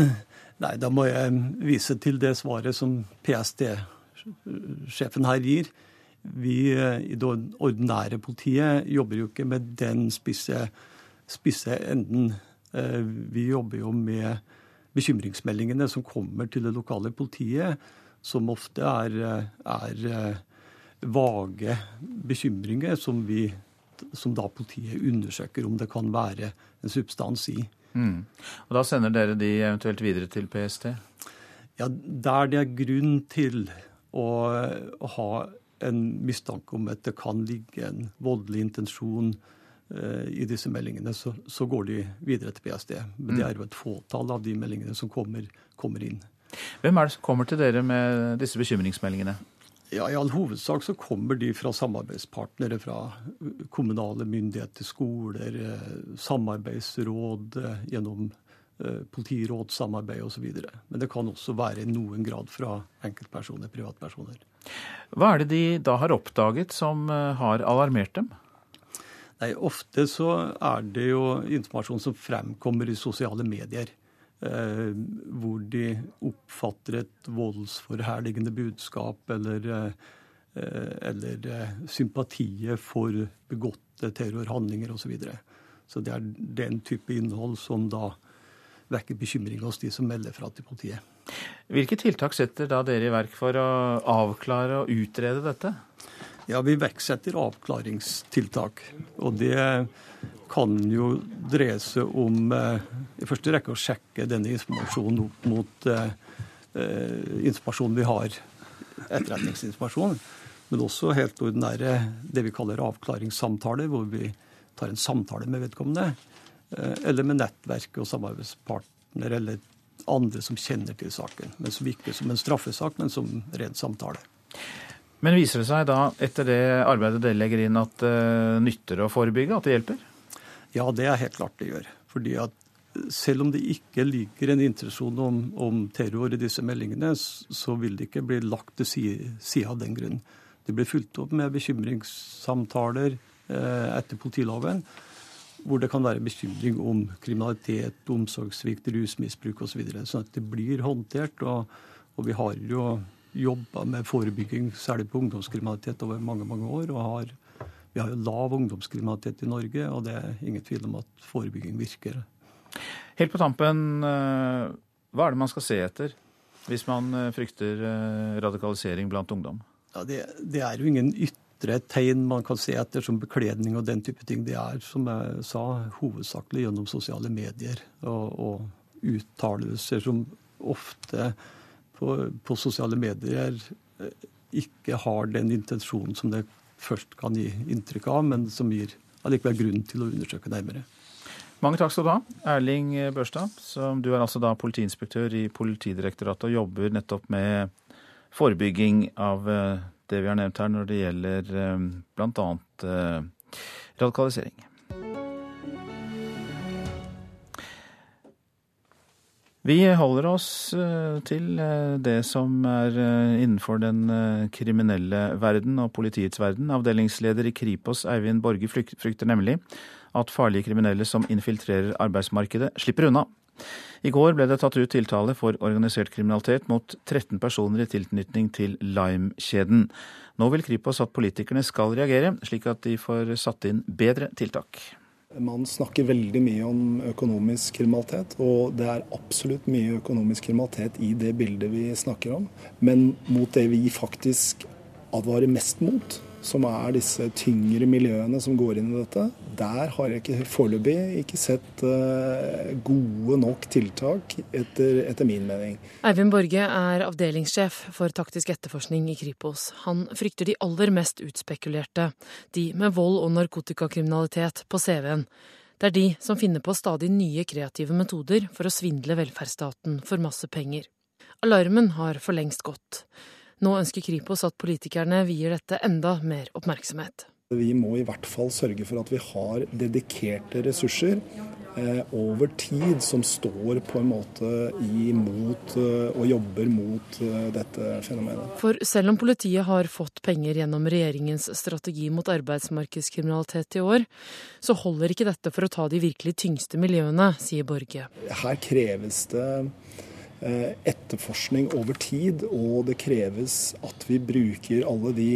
Nei, da må jeg vise til det svaret som PST-sjefen her gir. Vi eh, i det ordinære politiet jobber jo ikke med den spisse spisse enden. Eh, vi jobber jo med bekymringsmeldingene som kommer til det lokale politiet, som ofte er, er eh, vage bekymringer som, vi, som da politiet undersøker om det kan være en substans i. Mm. Og Da sender dere de eventuelt videre til PST? Ja, Der det er grunn til å, å ha en mistanke om at det kan ligge en voldelig intensjon i disse meldingene, så, så, går de videre til PST. Men det mm. er jo et fåtall av de meldingene som kommer, kommer inn. Hvem er det som kommer til dere med disse bekymringsmeldingene? Ja, I all hovedsak så kommer de fra samarbeidspartnere fra kommunale myndigheter, skoler, samarbeidsråd, gjennom politirådssamarbeid osv. Men det kan også være i noen grad fra enkeltpersoner, privatpersoner. Hva er det de da har oppdaget som har alarmert dem? Nei, Ofte så er det jo informasjon som fremkommer i sosiale medier. Eh, hvor de oppfatter et voldsforherligende budskap eller, eh, eller eh, sympatier for begåtte terrorhandlinger osv. Så, videre. så det er den type innhold som da vekker bekymring hos de som melder fra til politiet. Hvilke tiltak setter da dere i verk for å avklare og utrede dette? Ja, Vi iverksetter avklaringstiltak. Og det kan jo dreie seg om eh, i første rekke å sjekke denne informasjonen opp mot eh, eh informasjonen vi har, etterretningsinformasjon. Men også helt ordinære det vi kaller avklaringssamtaler, hvor vi tar en samtale med vedkommende. Eh, eller med nettverk og samarbeidspartner eller andre som kjenner til saken. Men som ikke som en straffesak, men som ren samtale. Men viser det seg da, etter det arbeidet dere legger inn, at det uh, nytter å forebygge? At det hjelper? Ja, det er helt klart det gjør. Fordi at selv om det ikke ligger en intensjon om, om, terror i disse meldingene, så vil det ikke bli lagt til side, side av den grunn. Det blir fulgt opp med bekymringssamtaler eh, etter politiloven, hvor det kan være bekymring om kriminalitet, omsorgssvikt, rusmisbruk osv. Så sånn at det blir håndtert. Og, og vi har jo jobba med forebygging, særlig på ungdomskriminalitet, over mange mange år. og har, Vi har jo lav ungdomskriminalitet i Norge, og det er ingen tvil om at forebygging virker. Helt på tampen, eh, hva er det man skal se etter hvis man eh, frykter eh, radikalisering blant ungdom? Ja, det, det er jo ingen ytre tegn man kan se etter, som bekledning og den type ting. Det er, som jeg sa, hovedsakelig gjennom sosiale medier og, og uttalelser som ofte på, på sosiale medier eh, ikke har den intensjonen som det først kan gi inntrykk av, men som gir allikevel grunn til å undersøke nærmere. Mange takk skal du ha, Erling Børstad. Som du er altså da politiinspektør i Politidirektoratet og jobber nettopp med forebygging av eh, det vi har nevnt her når det gjelder eh, bl.a. radikalisering. Vi holder oss eh, til eh, det som er eh, innenfor den kriminelle verden og politiets verden. Avdelingsleder i Kripos Eivind Borge frykter nemlig at farlige kriminelle som infiltrerer arbeidsmarkedet, slipper unna. I går ble det tatt ut tiltale for organisert kriminalitet mot 13 personer i tilknytning til Lime-kjeden. Nå vil Kripos at politikerne skal reagere, slik at de får satt inn bedre tiltak. Man snakker veldig mye om økonomisk kriminalitet, og det er absolutt mye økonomisk kriminalitet i det bildet vi snakker om. Men mot det vi faktisk advarer mest mot, som er disse tyngre miljøene som går inn i dette, der har jeg ikke foreløpig ikke sett uh, gode nok tiltak, etter, etter, min mening. Eivind Borge er avdelingssjef for taktisk etterforskning i Kripos. Han frykter de aller mest utspekulerte, de med vold og narkotikakriminalitet på CV-en. Det er de som finner på stadig nye kreative metoder for å svindle velferdsstaten for masse penger. Alarmen har for lengst gått. Nå ønsker Kripos at politikerne vier dette enda mer oppmerksomhet. Vi må i hvert fall sørge for at vi har dedikerte ressurser eh, over tid som står på en måte imot eh, og jobber mot eh, dette fenomenet. For selv om politiet har fått penger gjennom regjeringens strategi mot arbeidsmarkedskriminalitet i år, så holder ikke dette for å ta de virkelig tyngste miljøene, sier Borge. Her kreves det etterforskning over tid, og det kreves at vi bruker alle de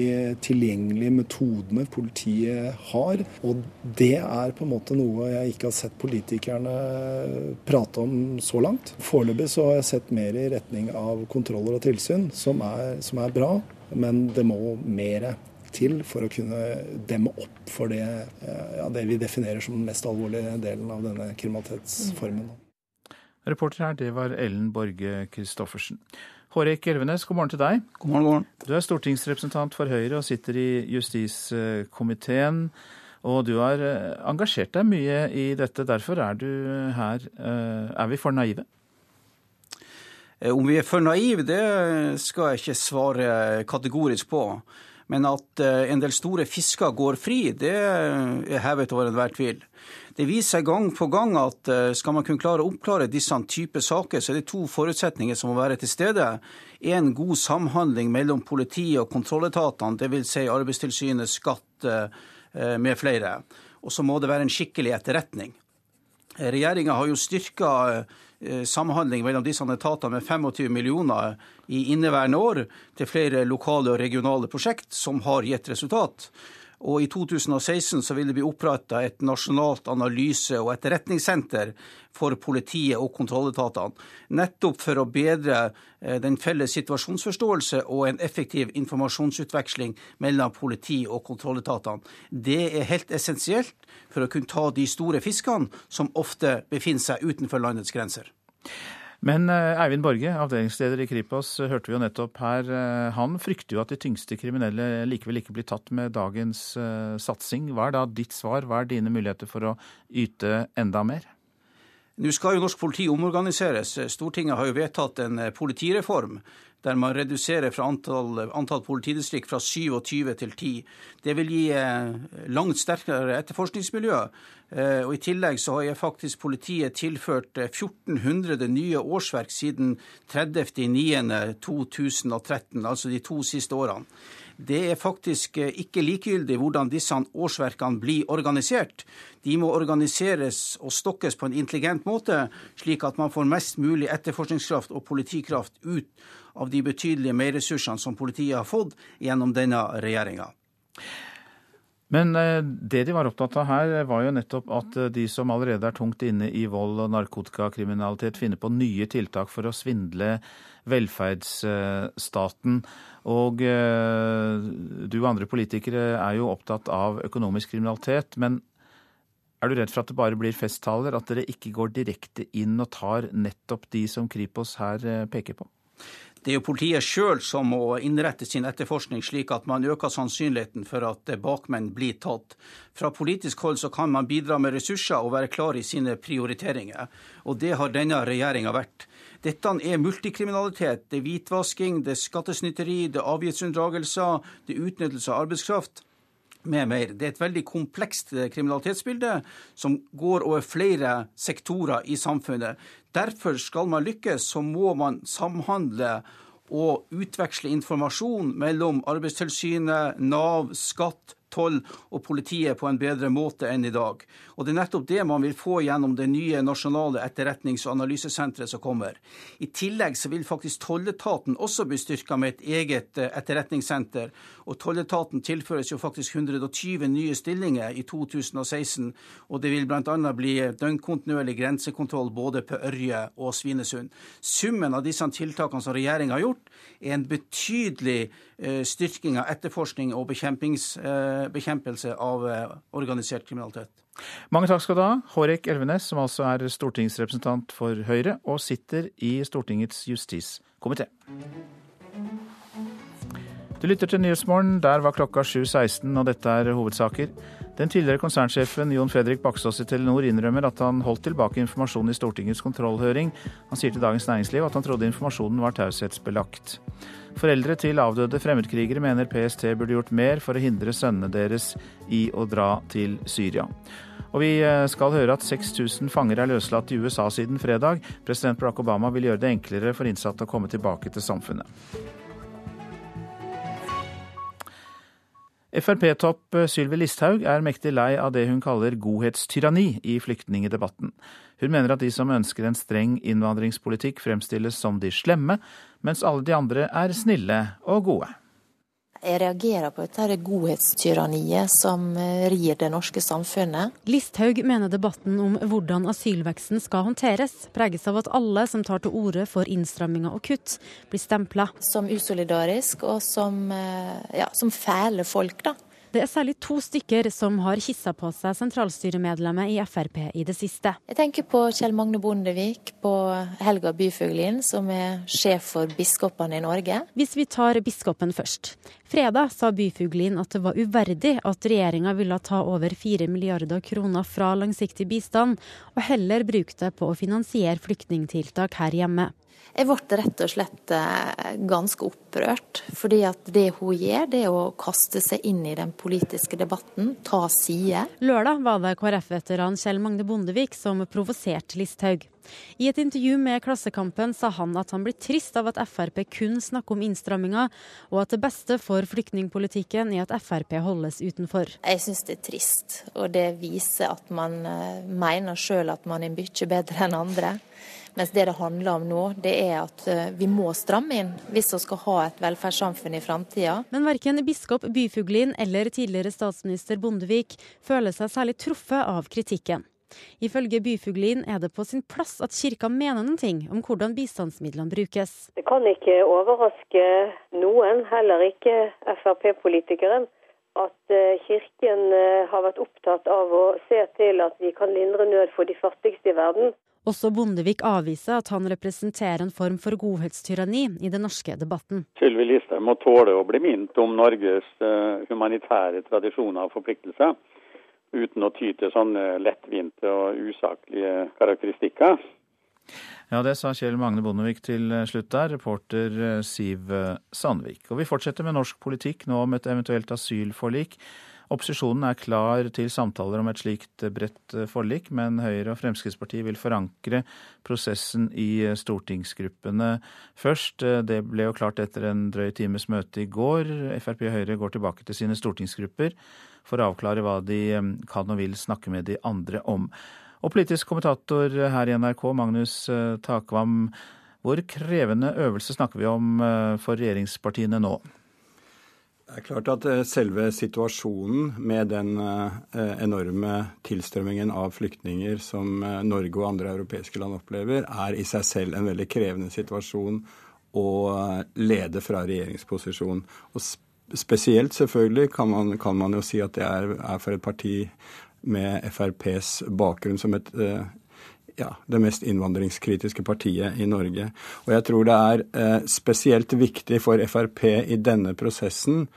tilgjengelige metodene politiet har. Og det er på en måte noe jeg ikke har sett politikerne prate om så langt. Foreløpig så har jeg sett mer i retning av kontroller og tilsyn, som er, som er bra, men det må mer til for å kunne demme opp for det, eh, ja, det vi definerer som den mest alvorlige delen av denne kriminalitetsformen. Reporter her, det var Ellen Borge Christoffersen. Hårek Elvenes, god morgen til deg. God morgen, god morgen. Du er stortingsrepresentant for Høyre og sitter i justiskomiteen. Og du har eh, engasjert deg mye i dette. Derfor er du her. Eh, er vi for naive? Om vi er for naive, det skal jeg ikke svare kategorisk på. Men at en del store fisker går fri, det er hevet over enhver tvil. Det viser seg gang på gang at eh, skal man kunne klare å oppklare disse typer saker, så er det to forutsetninger som må være til stede. En god samhandling mellom politiet og kontrolletatene, dvs. Si Arbeidstilsynet, skatt eh, med flere. Og så må det være en skikkelig etterretning. Regjeringa har jo styrka eh, samhandling mellom disse etatene med 25 millioner i inneværende år til flere lokale og regionale prosjekt som har gitt resultat. Og I 2016 så vil det bli oppretta et nasjonalt analyse- og etterretningssenter for politiet og kontrolletatene. Nettopp for å bedre eh, den felles situasjonsforståelse og en effektiv informasjonsutveksling mellom politi og kontrolletatene. Det er helt essensielt for å kunne ta de store fiskene som ofte befinner seg utenfor landets grenser. Men eh, Eivind Borge, avdelingsleder i Kripos, eh, hørte vi jo nettopp her. Eh, han frykter jo at de tyngste kriminelle likevel ikke blir tatt med dagens satsing. Hva er da ditt svar? Hva er dine muligheter for å yte enda mer? Nå skal jo norsk politi omorganiseres. Stortinget har jo vedtatt en politireform der man reduserer fra antall, antall politidistrikt fra 27 til 10. Det vil gi eh, langt sterkere etterforskningsmiljø. Eh, og I tillegg så har jeg faktisk politiet tilført 1400 eh, nye årsverk siden 30.9.2013, altså de to siste årene. Det er faktisk ikke likegyldig hvordan disse årsverkene blir organisert. De må organiseres og stokkes på en intelligent måte, slik at man får mest mulig etterforskningskraft og politikraft ut av de betydelige merressursene som politiet har fått gjennom denne regjeringa. Men eh, det de var opptatt av her, var jo nettopp at eh, de som allerede er tungt inne i vold og narkotikakriminalitet, finner på nye tiltak for å svindle velferdsstaten. Og eh, du og andre politikere er jo opptatt av økonomisk kriminalitet. Men er du redd for at det bare blir festtaler, at dere ikke går direkte inn og tar nettopp de som Kripos her peker på? Det er jo politiet sjøl som må innrette sin etterforskning slik at man øker sannsynligheten for at bakmenn blir tatt. Fra politisk hold så kan man bidra med ressurser og være klar i sine prioriteringer. Og det har denne regjeringa vært. Dette er multikriminalitet. Det er hvitvasking, det er skattesnytteri, det er avgiftsunndragelser, det er utnyttelse av arbeidskraft med mer. Det er et veldig komplekst kriminalitetsbilde som går over flere sektorer i samfunnet. Derfor skal man lykkes, så må man samhandle og utveksle informasjon mellom Arbeidstilsynet, Nav, skatt, toll og politiet på en bedre måte enn i dag. Og Det er nettopp det man vil få gjennom det nye nasjonale etterretnings- og analysesenteret som kommer. I tillegg så vil faktisk tolletaten også bli styrka med et eget eh, etterretningssenter. Og tolletaten tilføres jo faktisk 120 nye stillinger i 2016. Og det vil bl.a. bli døgnkontinuerlig grensekontroll både på Ørje og Svinesund. Summen av disse tiltakene som regjeringa har gjort, er en betydelig eh, styrking av etterforskning og eh, bekjempelse av organisert kriminalitet. Mange takk skal du ha, Hårek Elvenes, som altså er stortingsrepresentant for Høyre og sitter i Stortingets justiskomité. Du lytter til Nyhetsmorgen. Der var klokka 7.16, og dette er hovedsaker. Den tidligere konsernsjefen Jon Fredrik Baksås i Telenor innrømmer at han holdt tilbake informasjon i Stortingets kontrollhøring. Han sier til Dagens Næringsliv at han trodde informasjonen var taushetsbelagt. Foreldre til avdøde fremmedkrigere mener PST burde gjort mer for å hindre sønnene deres i å dra til Syria. Og vi eh, skal høre at 6000 fanger er løslatt i USA siden fredag. President Barack Obama vil gjøre det enklere for innsatte å komme tilbake til samfunnet. Frp-topp Sylvi Listhaug er mektig lei av det hun kaller godhetstyranni i flyktningedebatten. Hun mener at de som ønsker en streng innvandringspolitikk fremstilles som de slemme, mens alle de andre er snille og gode. Jeg reagerer på dette godhetstyranniet som eh, rir det norske samfunnet. Listhaug mener debatten om hvordan asylveksten skal håndteres, preges av at alle som tar til orde for innstramminger og kutt, blir stempla. Som usolidarisk og som, eh, ja, som fæle folk, da. Det er særlig to stykker som har kissa på seg sentralstyremedlemmet i Frp i det siste. Jeg tenker på Kjell Magne Bondevik, på Helga Byfuglin, som er sjef for biskopene i Norge. Hvis vi tar biskopen først. Fredag sa Byfuglin at det var uverdig at regjeringa ville ta over 4 milliarder kroner fra langsiktig bistand, og heller bruke det på å finansiere flyktningtiltak her hjemme. Jeg ble rett og slett eh, ganske opprørt. fordi at det hun gjør, det er å kaste seg inn i den politiske debatten, ta side. Lørdag var det KrF-veteran Kjell Magne Bondevik som provoserte Listhaug. I et intervju med Klassekampen sa han at han blir trist av at Frp kun snakker om innstramminger, og at det beste for flyktningpolitikken er at Frp holdes utenfor. Jeg syns det er trist, og det viser at man eh, mener sjøl at man er mye bedre enn andre. Mens det det handler om nå, det er at eh, vi må stramme inn hvis vi skal ha et velferdssamfunn i framtida. Men verken biskop Byfuglin eller tidligere statsminister Bondevik føler seg særlig truffet av kritikken. Ifølge Byfuglin er det på sin plass at kirka mener noen ting om hvordan bistandsmidlene brukes. Det kan ikke overraske noen, heller ikke Frp-politikeren, at eh, Kirken eh, har vært opptatt av å se til at vi kan lindre nød for de fattigste i verden. Også Bondevik avviser at han representerer en form for godhetstyranni i den norske debatten. Sylvi Listhaug må tåle å bli minnet om Norges uh, humanitære tradisjoner og forpliktelser, uten å ty til sånne lettvinte og usaklige karakteristikker. Ja, det sa Kjell Magne Bondevik til slutt der, reporter eh, Siv Sandvik. Og vi fortsetter med norsk politikk nå om et eventuelt asylforlik. Opposisjonen er klar til samtaler om et slikt bredt forlik, men Høyre og Fremskrittspartiet vil forankre prosessen i stortingsgruppene først. Det ble jo klart etter en drøy times møte i går. Frp og Høyre går tilbake til sine stortingsgrupper for å avklare hva de kan og vil snakke med de andre om. Og politisk kommentator her i NRK, Magnus Takvam, hvor krevende øvelse snakker vi om for regjeringspartiene nå? Det er klart at eh, selve situasjonen med den eh, enorme tilstrømmingen av flyktninger som eh, Norge og andre europeiske land opplever, er i seg selv en veldig krevende situasjon å lede fra regjeringsposisjon. Og spesielt selvfølgelig kan man, kan man jo si at det er, er, for et parti med FrPs bakgrunn som et ja, det mest innvandringskritiske partiet i Norge. Og jeg tror det er eh, spesielt viktig for Frp i denne prosessen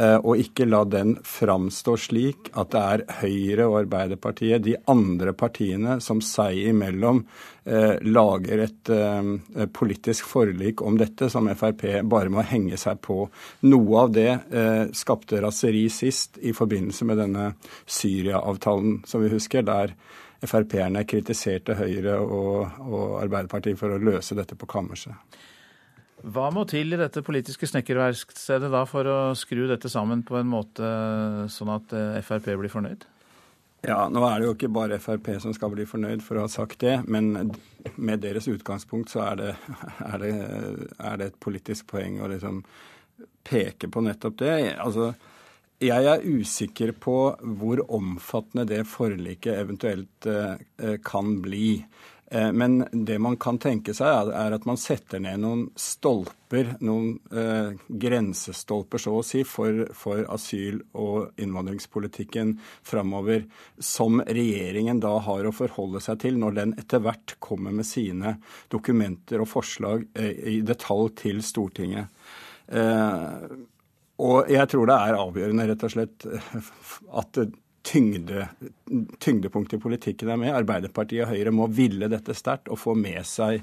eh, å ikke la den framstå slik at det er Høyre og Arbeiderpartiet, de andre partiene, som seg imellom eh, lager et eh, politisk forlik om dette, som Frp bare må henge seg på. Noe av det skapte raseri sist i forbindelse med denne Syria-avtalen, som vi husker. der Frp-erne kritiserte Høyre og, og, Arbeiderpartiet for å løse dette på kammerset. Hva må til i dette politiske snekkerverkstedet da for å skru dette sammen på en måte sånn at eh, Frp blir fornøyd? Ja, Nå er det jo ikke bare Frp som skal bli fornøyd for å ha sagt det, men med deres utgangspunkt så er det, er det, er det et politisk poeng å liksom peke på nettopp det. Altså, jeg er usikker på hvor omfattende det forliket eventuelt eh, kan bli. Eh, men det man kan tenke seg, er at man setter ned noen stolper, noen eh, grensestolper, så å si, for, for asyl- og innvandringspolitikken framover, som regjeringen da har å forholde seg til når den etter hvert kommer med sine dokumenter og forslag eh, i detalj til Stortinget. Og jeg tror det er avgjørende rett og slett at tyngde, tyngdepunktet i politikken er med. Arbeiderpartiet og Høyre må ville dette sterkt og få med seg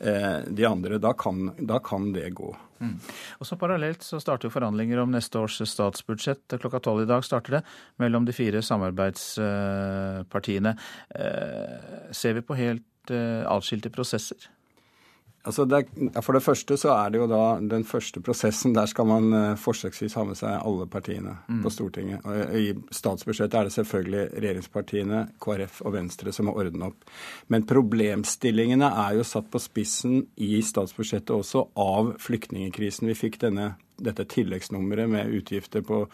eh, de andre. Da kan, da kan det gå. Mm. Og så Parallelt så starter jo forhandlinger om neste års statsbudsjett. Klokka tolv i dag starter det mellom de fire samarbeidspartiene. Eh, ser vi på helt eh, atskilte prosesser? Altså det, for det første så er det jo da den første prosessen. Der skal man uh, forsøksvis ha med seg alle partiene mm. på Stortinget. Og I statsbudsjettet er det selvfølgelig regjeringspartiene, KrF og Venstre som må ordne opp. Men problemstillingene er jo satt på spissen i statsbudsjettet også av flyktningkrisen. Vi fikk denne dette tilleggsnummeret med utgifter på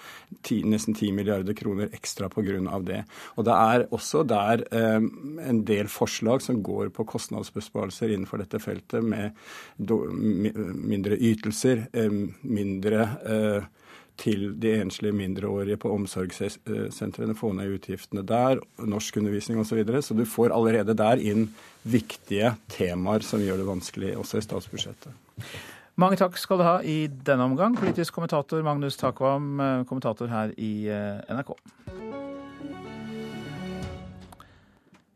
10, nesten 10 milliarder kroner ekstra pga. det. Og det er også der eh, en del forslag som går på kostnadsbesparelser innenfor dette feltet, med do, mindre ytelser, eh, mindre eh, til de enslige mindreårige på omsorgssentrene, få ned utgiftene der, norskundervisning osv. Så, videre. så du får allerede der inn viktige temaer som gjør det vanskelig også i statsbudsjettet. Mange takk skal du ha i denne omgang, politisk kommentator Magnus Takvam, eh, kommentator her i eh, NRK.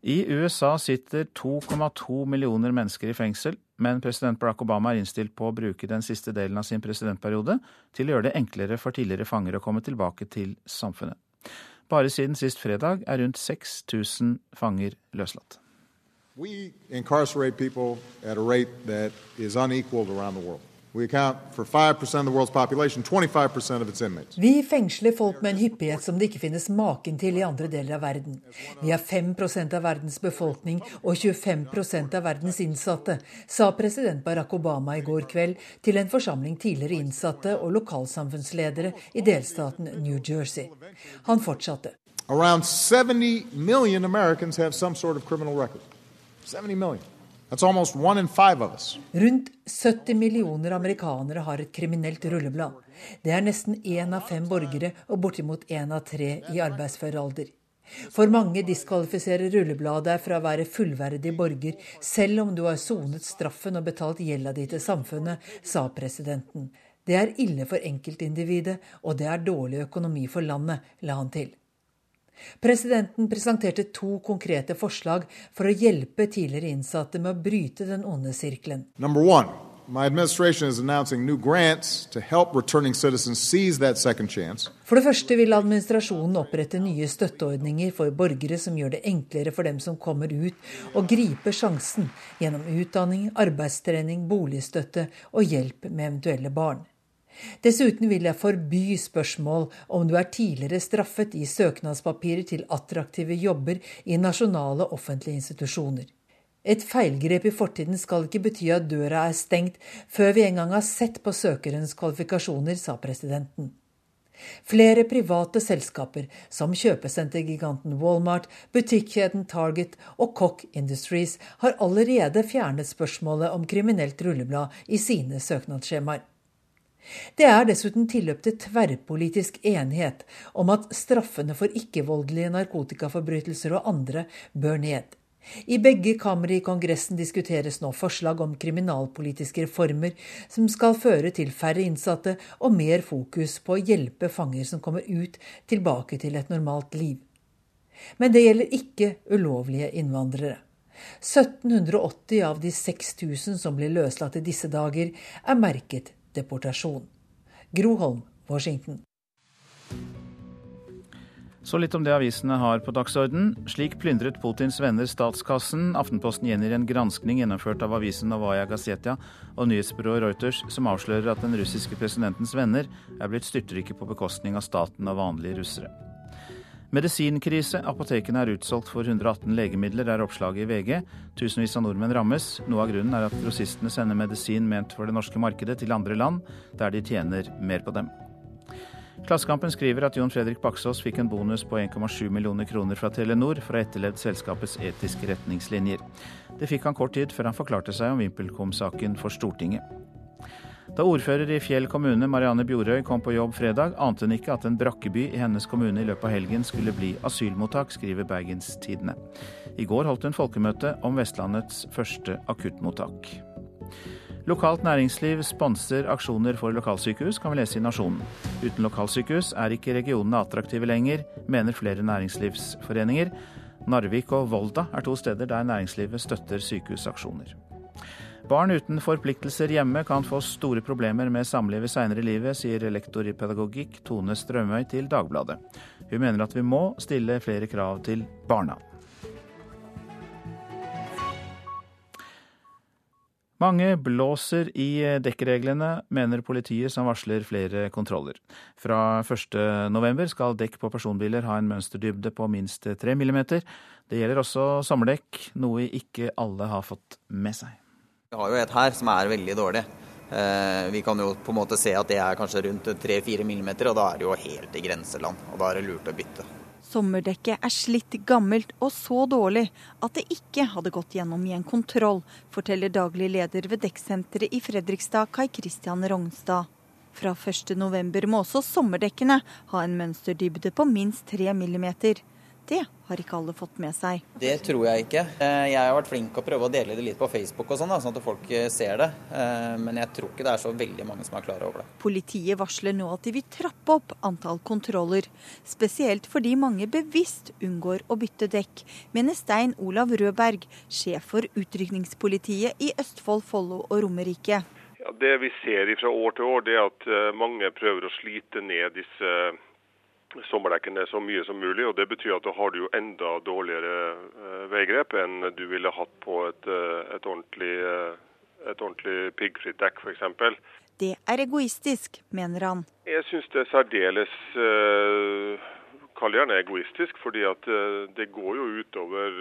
I USA sitter 2,2 millioner mennesker i fengsel, men president Barack Obama er innstilt på å bruke den siste delen av sin presidentperiode til å gjøre det enklere for tidligere fanger å komme tilbake til samfunnet. Bare siden sist fredag er rundt 6000 fanger løslatt. We incarcerate people at a rate that is unequaled around the world. Vi fengsler folk med en hyppighet som det ikke finnes maken til i andre deler av verden. Vi har 5% av verdens befolkning og 25% av verdens innsatte, sa president Barack Obama i går kveld til en forsamling tidligere innsatte og lokalsamfunnsledere i delstaten New Jersey. Han fortsatte. Around 70 million Americans have some sort of criminal record. 70 million. Rundt 70 millioner amerikanere har et kriminelt rulleblad. Det er nesten én av fem borgere og bortimot én av tre i arbeidsfør alder. For mange diskvalifiserer rullebladet fra å være fullverdig borger, selv om du har sonet straffen og betalt gjelda di til samfunnet, sa presidenten. Det er ille for enkeltindividet, og det er dårlig økonomi for landet, la han til. Presidenten presenterte to konkrete forslag for å hjelpe tidligere innsatte med å bryte den onde sirkelen. For det første vil administrasjonen opprette nye støtteordninger for borgere som gjør det enklere for dem som kommer ut, å gripe sjansen gjennom utdanning, arbeidstrening, boligstøtte og hjelp med eventuelle barn. Dessuten vil jeg forby spørsmål om du er tidligere straffet i søknadspapirer til attraktive jobber i nasjonale offentlige institusjoner. Et feilgrep i fortiden skal ikke bety at døra er stengt før vi engang har sett på søkerens kvalifikasjoner, sa presidenten. Flere private selskaper, som kjøpesentergiganten Walmart, butikkjeden Target og Cock Industries, har allerede fjernet spørsmålet om kriminelt rulleblad i sine søknadsskjemaer. Det er dessuten tilløp til tverrpolitisk enighet om at straffene for ikke-voldelige narkotikaforbrytelser og andre bør ned. I begge kamre i Kongressen diskuteres nå forslag om kriminalpolitiske reformer som skal føre til færre innsatte og mer fokus på å hjelpe fanger som kommer ut, tilbake til et normalt liv. Men det gjelder ikke ulovlige innvandrere. 1780 av de 6000 som blir løslatt i disse dager, er merket deportasjon. Groholm, Washington. Så litt om det avisene har på dagsorden. Slik plyndret Putins venner statskassen. Aftenposten gjengir en granskning gjennomført av avisen Novaja Gazetia og nyhetsbyrået Reuters, som avslører at den russiske presidentens venner er blitt styrtrike på bekostning av staten og vanlige russere. Medisinkrise. Apotekene er utsolgt for 118 legemidler, er oppslaget i VG. Tusenvis av nordmenn rammes. Noe av grunnen er at grossistene sender medisin ment for det norske markedet til andre land, der de tjener mer på dem. Klassekampen skriver at Jon Fredrik Baksås fikk en bonus på 1,7 millioner kroner fra Telenor for å ha etterlevd selskapets etiske retningslinjer. Det fikk han kort tid før han forklarte seg om VimpelCom-saken for Stortinget. Da ordfører i Fjell kommune Marianne Bjorøy kom på jobb fredag, ante hun ikke at en brakkeby i hennes kommune i løpet av helgen skulle bli asylmottak, skriver Bergens Tidende. I går holdt hun folkemøte om Vestlandets første akuttmottak. Lokalt næringsliv sponser aksjoner for lokalsykehus, kan vi lese i Nasjonen. Uten lokalsykehus er ikke regionene attraktive lenger, mener flere næringslivsforeninger. Narvik og Volda er to steder der næringslivet støtter sykehusaksjoner. Barn uten forpliktelser hjemme kan få store problemer med samlivet seinere i livet, sier lektor i pedagogikk Tone Strømøy til Dagbladet. Hun mener at vi må stille flere krav til barna. Mange blåser i dekkreglene, mener politiet som varsler flere kontroller. Fra 1.11 skal dekk på personbiler ha en mønsterdybde på minst 3 mm. Det gjelder også sommerdekk, noe ikke alle har fått med seg. Vi har jo et her som er veldig dårlig. Eh, vi kan jo på en måte se at det er kanskje rundt 3-4 millimeter, og da er det jo helt i grenseland. Og da er det lurt å bytte. Sommerdekket er slitt gammelt og så dårlig at det ikke hadde gått gjennom i en kontroll, forteller daglig leder ved dekksenteret i Fredrikstad, Kai Christian Rognstad. Fra 1.11 må også sommerdekkene ha en mønsterdybde på minst 3 millimeter. Det har ikke alle fått med seg. Det tror jeg ikke. Eh, jeg har vært flink til å prøve å dele det litt på Facebook, og sånn, sånn at folk eh, ser det. Eh, men jeg tror ikke det er så veldig mange som er klare over det. Politiet varsler nå at de vil trappe opp antall kontroller. Spesielt fordi mange bevisst unngår å bytte dekk, mener Stein Olav Rødberg, sjef for utrykningspolitiet i Østfold, Follo og Romerike. Ja, det vi ser fra år til år, det er at mange prøver å slite ned disse sommerdekkene så mye som mulig. og Det betyr at da har du jo enda dårligere uh, veigrep enn du ville hatt på et, uh, et ordentlig, uh, ordentlig piggfritt dekk f.eks. Det er egoistisk, mener han. Jeg syns det er særdeles kall gjerne egoistisk, fordi at det går jo utover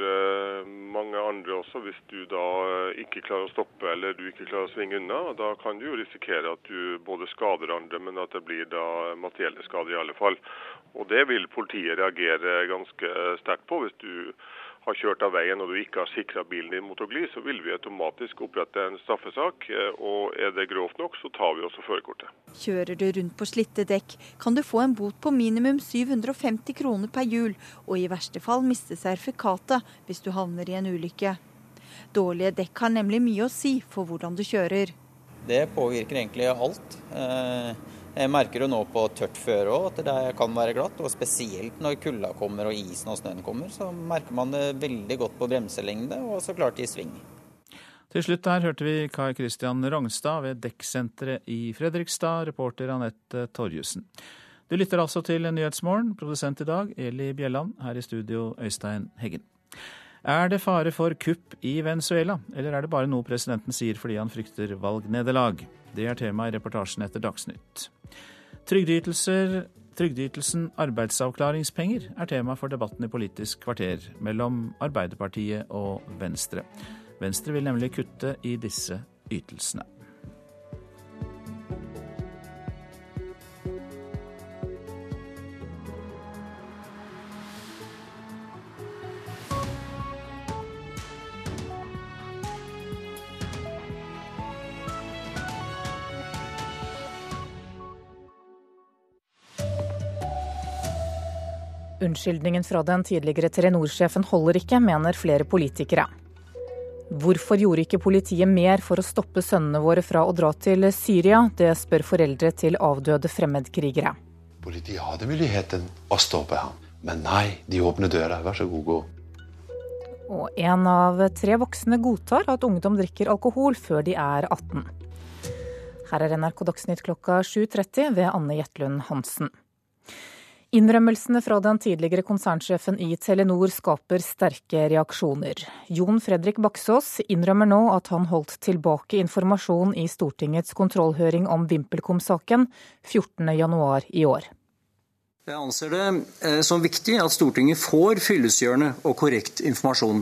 mange andre også hvis du da ikke klarer å stoppe eller du ikke klarer å svinge unna. Da kan du jo risikere at du både skader andre, men at det blir da materielle skader i alle fall. Og Det vil politiet reagere ganske sterkt på. Hvis du har kjørt av veien og du ikke har sikra bilen din mot å gli, så vil vi automatisk opprette en straffesak. Og er det grovt nok, så tar vi også førerkortet. Kjører du rundt på slitte dekk, kan du få en bot på minimum 750 kroner per hjul, og i verste fall miste sertifikatet hvis du havner i en ulykke. Dårlige dekk har nemlig mye å si for hvordan du kjører. Det påvirker egentlig alt. Eh, jeg merker jo nå på tørt føre òg at det kan være glatt. Og spesielt når kulda kommer og isen og snøen kommer, så merker man det veldig godt på bremselengde og så klart i sving. Til slutt der hørte vi Kai Christian Rangstad ved Dekksenteret i Fredrikstad, reporter Anette Torjussen. Du lytter altså til Nyhetsmorgen, produsent i dag Eli Bjelland, her i studio Øystein Heggen. Er det fare for kupp i Venezuela, eller er det bare noe presidenten sier fordi han frykter valgnederlag? Det er tema i reportasjen etter Dagsnytt. Trygdeytelsen arbeidsavklaringspenger er tema for debatten i Politisk kvarter mellom Arbeiderpartiet og Venstre. Venstre vil nemlig kutte i disse ytelsene. Unnskyldningen fra den tidligere Telenor-sjefen holder ikke, mener flere politikere. Hvorfor gjorde ikke politiet mer for å stoppe sønnene våre fra å dra til Syria? Det spør foreldre til avdøde fremmedkrigere. Politiet hadde muligheten å stoppe ham, men nei, de åpner døra. Vær så god, gå. Og én av tre voksne godtar at ungdom drikker alkohol før de er 18. Her er NRK Dagsnytt klokka 7.30 ved Anne Jetlund Hansen. Innrømmelsene fra den tidligere konsernsjefen i Telenor skaper sterke reaksjoner. Jon Fredrik Baksås innrømmer nå at han holdt tilbake informasjon i Stortingets kontrollhøring om VimpelCom-saken 14.1 i år. Jeg anser det eh, som viktig at Stortinget får fyllestgjørende og korrekt informasjon.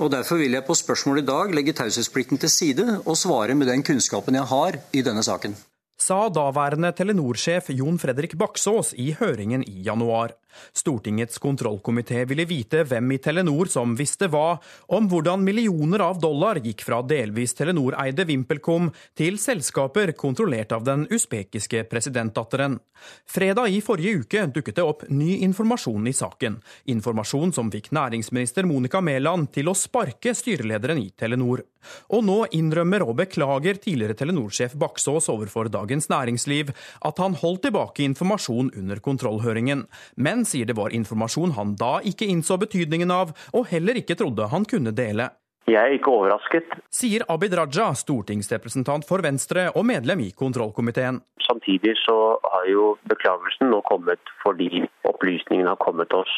Og Derfor vil jeg på spørsmålet i dag legge taushetsplikten til side og svare med den kunnskapen jeg har i denne saken sa daværende Telenor-sjef Jon Fredrik Baksås i høringen i januar. Stortingets kontrollkomité ville vite hvem i Telenor som visste hva om hvordan millioner av dollar gikk fra delvis Telenor-eide VimpelCom til selskaper kontrollert av den usbekiske presidentdatteren. Fredag i forrige uke dukket det opp ny informasjon i saken. Informasjon som fikk næringsminister Monica Mæland til å sparke styrelederen i Telenor. Og nå innrømmer og beklager tidligere Telenor-sjef Baksås overfor Dagens Næringsliv at han holdt tilbake informasjon under kontrollhøringen. Men men sier det var informasjon han da ikke innså betydningen av, og heller ikke trodde han kunne dele. Jeg er ikke overrasket. Sier Abid Raja, stortingsrepresentant for Venstre og medlem i kontrollkomiteen. Samtidig så har jo beklagelsen nå kommet fordi opplysningene har kommet oss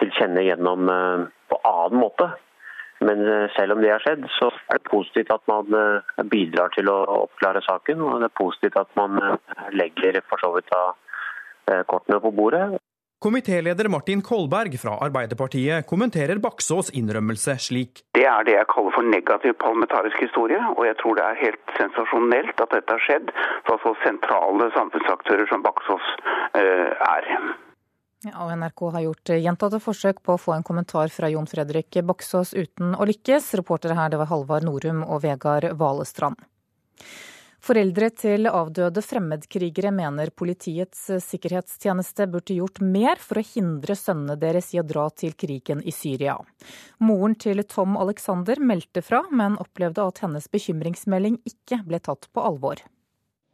til kjenne gjennom eh, på annen måte. Men eh, selv om det har skjedd, så er det positivt at man eh, bidrar til å oppklare saken. Og det er positivt at man legger for så vidt av kortene på bordet. Komitéleder Martin Kolberg fra Arbeiderpartiet kommenterer Baksås innrømmelse slik. Det er det jeg kaller for negativ parlamentarisk historie, og jeg tror det er helt sensasjonelt at dette har skjedd fra så sentrale samfunnsaktører som Baksås uh, er. Ja, og NRK har gjort gjentatte forsøk på å få en kommentar fra Jon Fredrik Baksås uten å lykkes. Reportere her det var Halvard Norum og Vegard Valestrand. Foreldre til avdøde fremmedkrigere mener Politiets sikkerhetstjeneste burde gjort mer for å hindre sønnene deres i å dra til krigen i Syria. Moren til Tom Alexander meldte fra, men opplevde at hennes bekymringsmelding ikke ble tatt på alvor.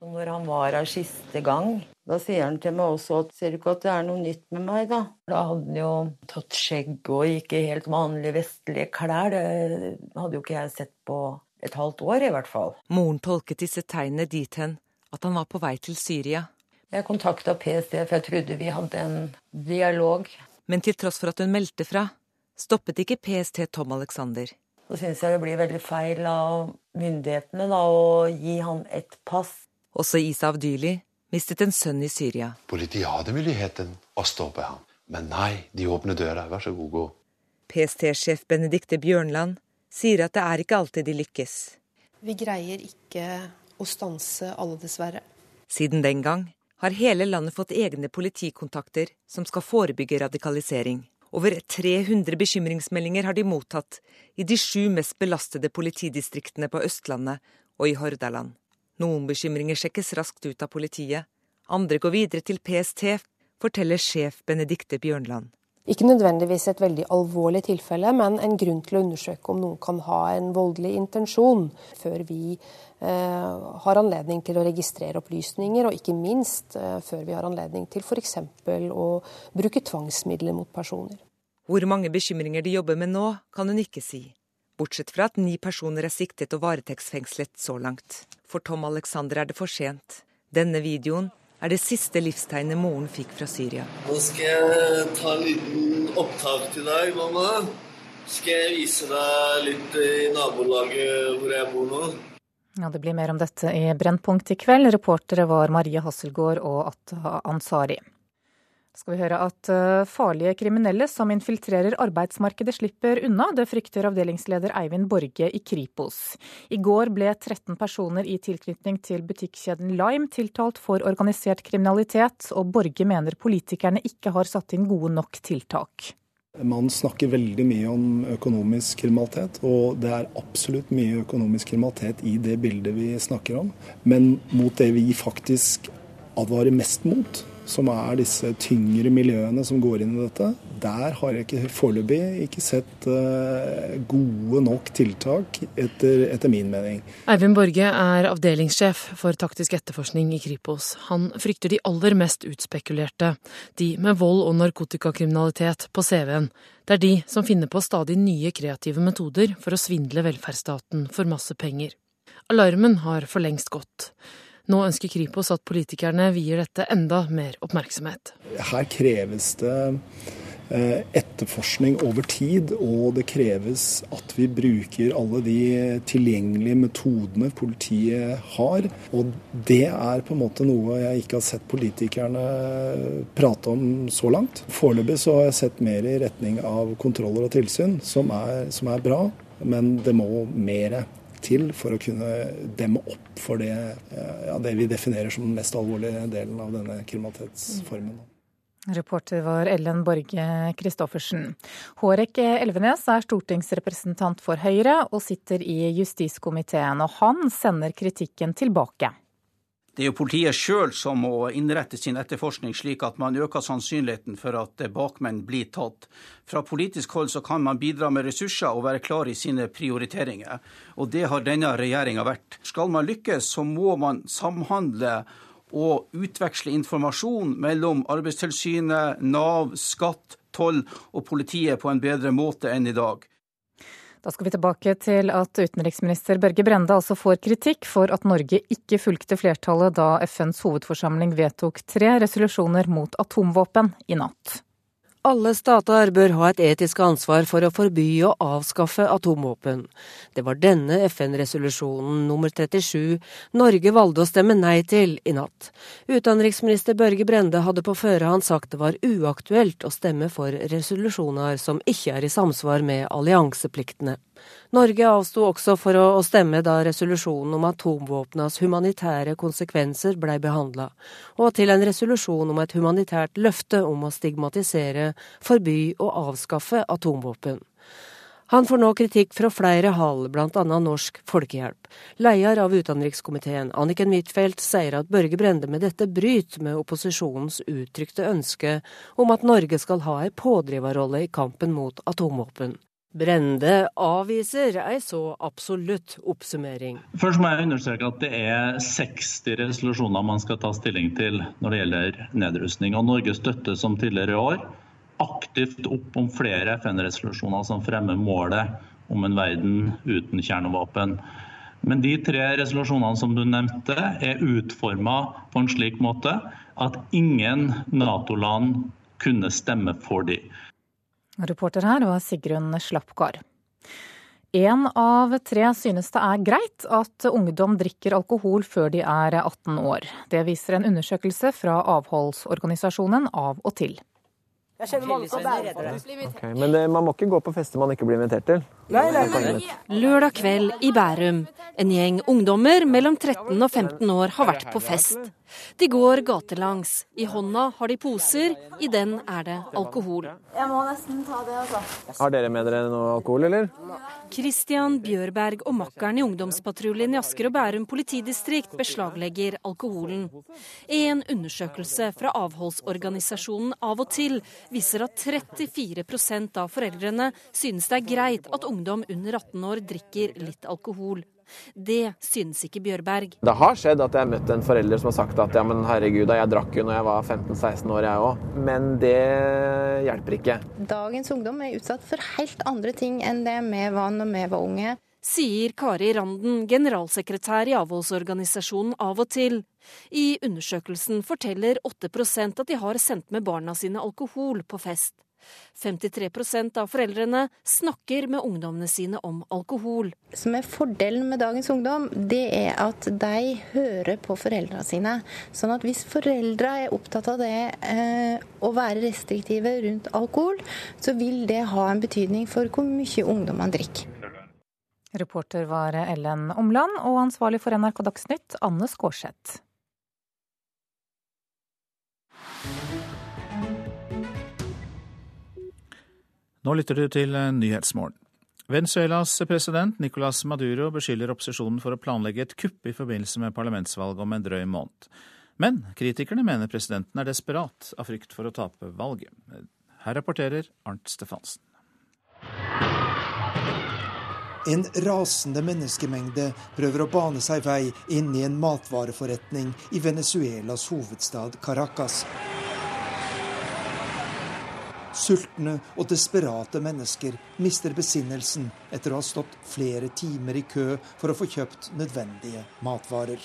Når han var her siste gang, da sier han til meg også at ser du ikke at det er noe nytt med meg, da? Da hadde han jo tatt skjegg og ikke helt vanlige vestlige klær. Det hadde jo ikke jeg sett på et halvt år, i hvert fall. Moren tolket disse tegnene dit hen at han var på vei til Syria. Jeg kontakta PST, for jeg trodde vi hadde en dialog. Men til tross for at hun meldte fra, stoppet ikke PST Tom Alexander. Så syns jeg det blir veldig feil av myndighetene da, å gi han et pass også Isa Avdyli mistet en sønn i Syria. Politiet hadde muligheten å stoppe ham, men nei, de åpner døra. Vær så god, gå. PST-sjef Benedicte Bjørnland sier at det er ikke alltid de lykkes. Vi greier ikke å stanse alle, dessverre. Siden den gang har hele landet fått egne politikontakter som skal forebygge radikalisering. Over 300 bekymringsmeldinger har de mottatt i de sju mest belastede politidistriktene på Østlandet og i Hordaland. Noen bekymringer sjekkes raskt ut av politiet, andre går videre til PST, forteller sjef Benedikte Bjørnland. Ikke nødvendigvis et veldig alvorlig tilfelle, men en grunn til å undersøke om noen kan ha en voldelig intensjon, før vi eh, har anledning til å registrere opplysninger, og ikke minst eh, før vi har anledning til f.eks. å bruke tvangsmidler mot personer. Hvor mange bekymringer de jobber med nå, kan hun ikke si bortsett fra at ni personer er siktet og varetektsfengslet så langt. For Tom Alexander er det for sent. Denne videoen er det siste livstegnet moren fikk fra Syria. Nå skal jeg ta en liten opptak til deg, mamma. Skal jeg vise deg litt i nabolaget hvor jeg bor nå? Ja, Det blir mer om dette i Brennpunkt i kveld. Reportere var Marie Hasselgaard og Atta Ansari skal vi høre at eh, farlige kriminelle som infiltrerer arbeidsmarkedet slipper unna. Det frykter avdelingsleder Eivind Borge i Kripos. I går ble 13 personer i tilknytning til butikkjeden Lime tiltalt for organisert kriminalitet, og Borge mener politikerne ikke har satt inn gode nok tiltak. Man snakker veldig mye om økonomisk kriminalitet, og det er absolutt mye økonomisk kriminalitet i det bildet vi snakker om. Men mot det vi faktisk advarer mest mot, som er disse tyngre miljøene som går inn i dette, der har jeg ikke foreløpig ikke sett uh, gode nok tiltak, etter, etter, min mening. Eivind Borge er avdelingssjef for taktisk etterforskning i Kripos. Han frykter de aller mest utspekulerte, de med vold og narkotikakriminalitet på CV-en. Det er de som finner på stadig nye kreative metoder for å svindle velferdsstaten for masse penger. Alarmen har for lengst gått. Nå ønsker Kripos at politikerne vier dette enda mer oppmerksomhet. Her kreves det eh, etterforskning over tid, og det kreves at vi bruker alle de tilgjengelige metodene politiet har. Og det er på en måte noe jeg ikke har sett politikerne prate om så langt. Foreløpig så har jeg sett mer i retning av kontroller og tilsyn, som er, som er bra, men det må mer til for å kunne demme opp for det, eh, ja, det vi definerer som den mest alvorlige delen av denne kriminalitetsformen. Reporter var Ellen Borge Christoffersen. Hårek Elvenes er stortingsrepresentant for Høyre og sitter i justiskomiteen, og han sender kritikken tilbake. Det er jo politiet sjøl som må innrette sin etterforskning slik at man øker sannsynligheten for at bakmenn blir tatt. Fra politisk hold så kan man bidra med ressurser og være klar i sine prioriteringer. Og det har denne regjeringa vært. Skal man lykkes, så må man samhandle og utveksle informasjon mellom Arbeidstilsynet, Nav, skatt, toll og politiet på en bedre måte enn i dag. Da skal vi tilbake til at utenriksminister Børge Brende altså får kritikk for at Norge ikke fulgte flertallet da FNs hovedforsamling vedtok tre resolusjoner mot atomvåpen i natt. Alle stater bør ha et etisk ansvar for å forby og avskaffe atomvåpen. Det var denne FN-resolusjonen nummer 37 Norge valgte å stemme nei til i natt. Utenriksminister Børge Brende hadde på førehånd sagt det var uaktuelt å stemme for resolusjoner som ikke er i samsvar med alliansepliktene. Norge avsto også for å stemme da resolusjonen om atomvåpnas humanitære konsekvenser blei behandla, og til en resolusjon om et humanitært løfte om å stigmatisere, forby og avskaffe atomvåpen. Han får nå kritikk fra flere hall, bl.a. Norsk Folkehjelp. Leder av utenrikskomiteen, Anniken Huitfeldt, sier at Børge Brende med dette bryter med opposisjonens uttrykte ønske om at Norge skal ha en pådriverrolle i kampen mot atomvåpen. Brende avviser ei så absolutt oppsummering. Først må jeg understreke at det er 60 resolusjoner man skal ta stilling til når det gjelder nedrustning. Og Norge støtter som tidligere i år aktivt opp om flere FN-resolusjoner som fremmer målet om en verden uten kjernevåpen. Men de tre resolusjonene som du nevnte, er utforma på en slik måte at ingen Nato-land kunne stemme for de. Reporter her var Sigrun Slappgard. Én av tre synes det er greit at ungdom drikker alkohol før de er 18 år. Det viser en undersøkelse fra avholdsorganisasjonen Av og til. Jeg kjenner mange som bærer på det. Okay, men det, man må ikke gå på fester man ikke blir invitert til? Nei, nei, nei. Lørdag kveld i Bærum. En gjeng ungdommer mellom 13 og 15 år har vært på fest. De går gatelangs. I hånda har de poser, i den er det alkohol. Jeg må nesten ta det, altså. Har dere med dere noe alkohol, eller? Christian Bjørberg og makkeren i ungdomspatruljen i Asker og Bærum politidistrikt beslaglegger alkoholen. En undersøkelse fra avholdsorganisasjonen Av og til viser at 34% av foreldrene synes det er greit at ungdom under 18 år drikker litt alkohol. Det synes ikke Bjørberg. Det har skjedd at jeg har møtt en forelder som har sagt at ja, men herregud, jeg drakk jo når jeg var 15-16 år, jeg òg. Men det hjelper ikke. Dagens ungdom er utsatt for helt andre ting enn det vi var når vi var unge. Sier Kari Randen, generalsekretær i avholdsorganisasjonen Av og til. I undersøkelsen forteller 8% at de har sendt med barna sine alkohol på fest. 53% av foreldrene snakker med ungdommene sine om alkohol. Som er Fordelen med dagens ungdom det er at de hører på foreldrene sine. Sånn at Hvis foreldre er opptatt av det eh, å være restriktive rundt alkohol, så vil det ha en betydning for hvor mye ungdommene drikker. Reporter var Ellen Omland, og ansvarlig for NRK Dagsnytt, Anne Skårseth. Nå lytter du til Nyhetsmorgen. Venezuelas president Nicolas Maduro beskylder opposisjonen for å planlegge et kupp i forbindelse med parlamentsvalget om en drøy måned. Men kritikerne mener presidenten er desperat av frykt for å tape valget. Her rapporterer Arnt Stefansen. En rasende menneskemengde prøver å bane seg vei inn i en matvareforretning i Venezuelas hovedstad Caracas. Sultne og desperate mennesker mister besinnelsen etter å ha stått flere timer i kø for å få kjøpt nødvendige matvarer.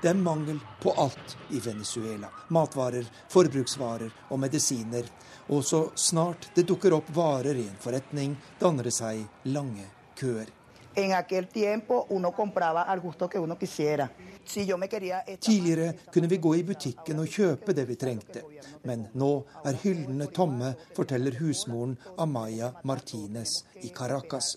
Det er mangel på alt i Venezuela. Matvarer, forbruksvarer og medisiner. Og så snart det dukker opp varer i en forretning, danner det seg lange køer. En aquel tiempo uno compraba al gusto que uno quisiera. Tidligere kunne vi gå i butikken og kjøpe det vi trengte, men nå er hyllene tomme, forteller husmoren Amaya Martinez i Caracas.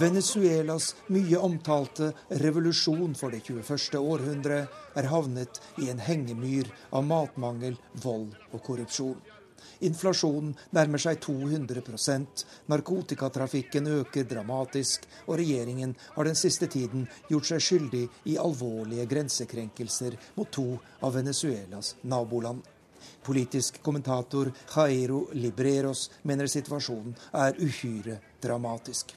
Venezuelas mye omtalte revolusjon for det 21. århundre er havnet i en hengemyr av matmangel, vold og korrupsjon. Inflasjonen nærmer seg 200% narkotikatrafikken øker dramatisk, og regjeringen har den siste tiden gjort seg skyldig i alvorlige grensekrenkelser mot to av Venezuelas naboland. Politisk kommentator Jairo Libreros mener situasjonen er uhyre dramatisk.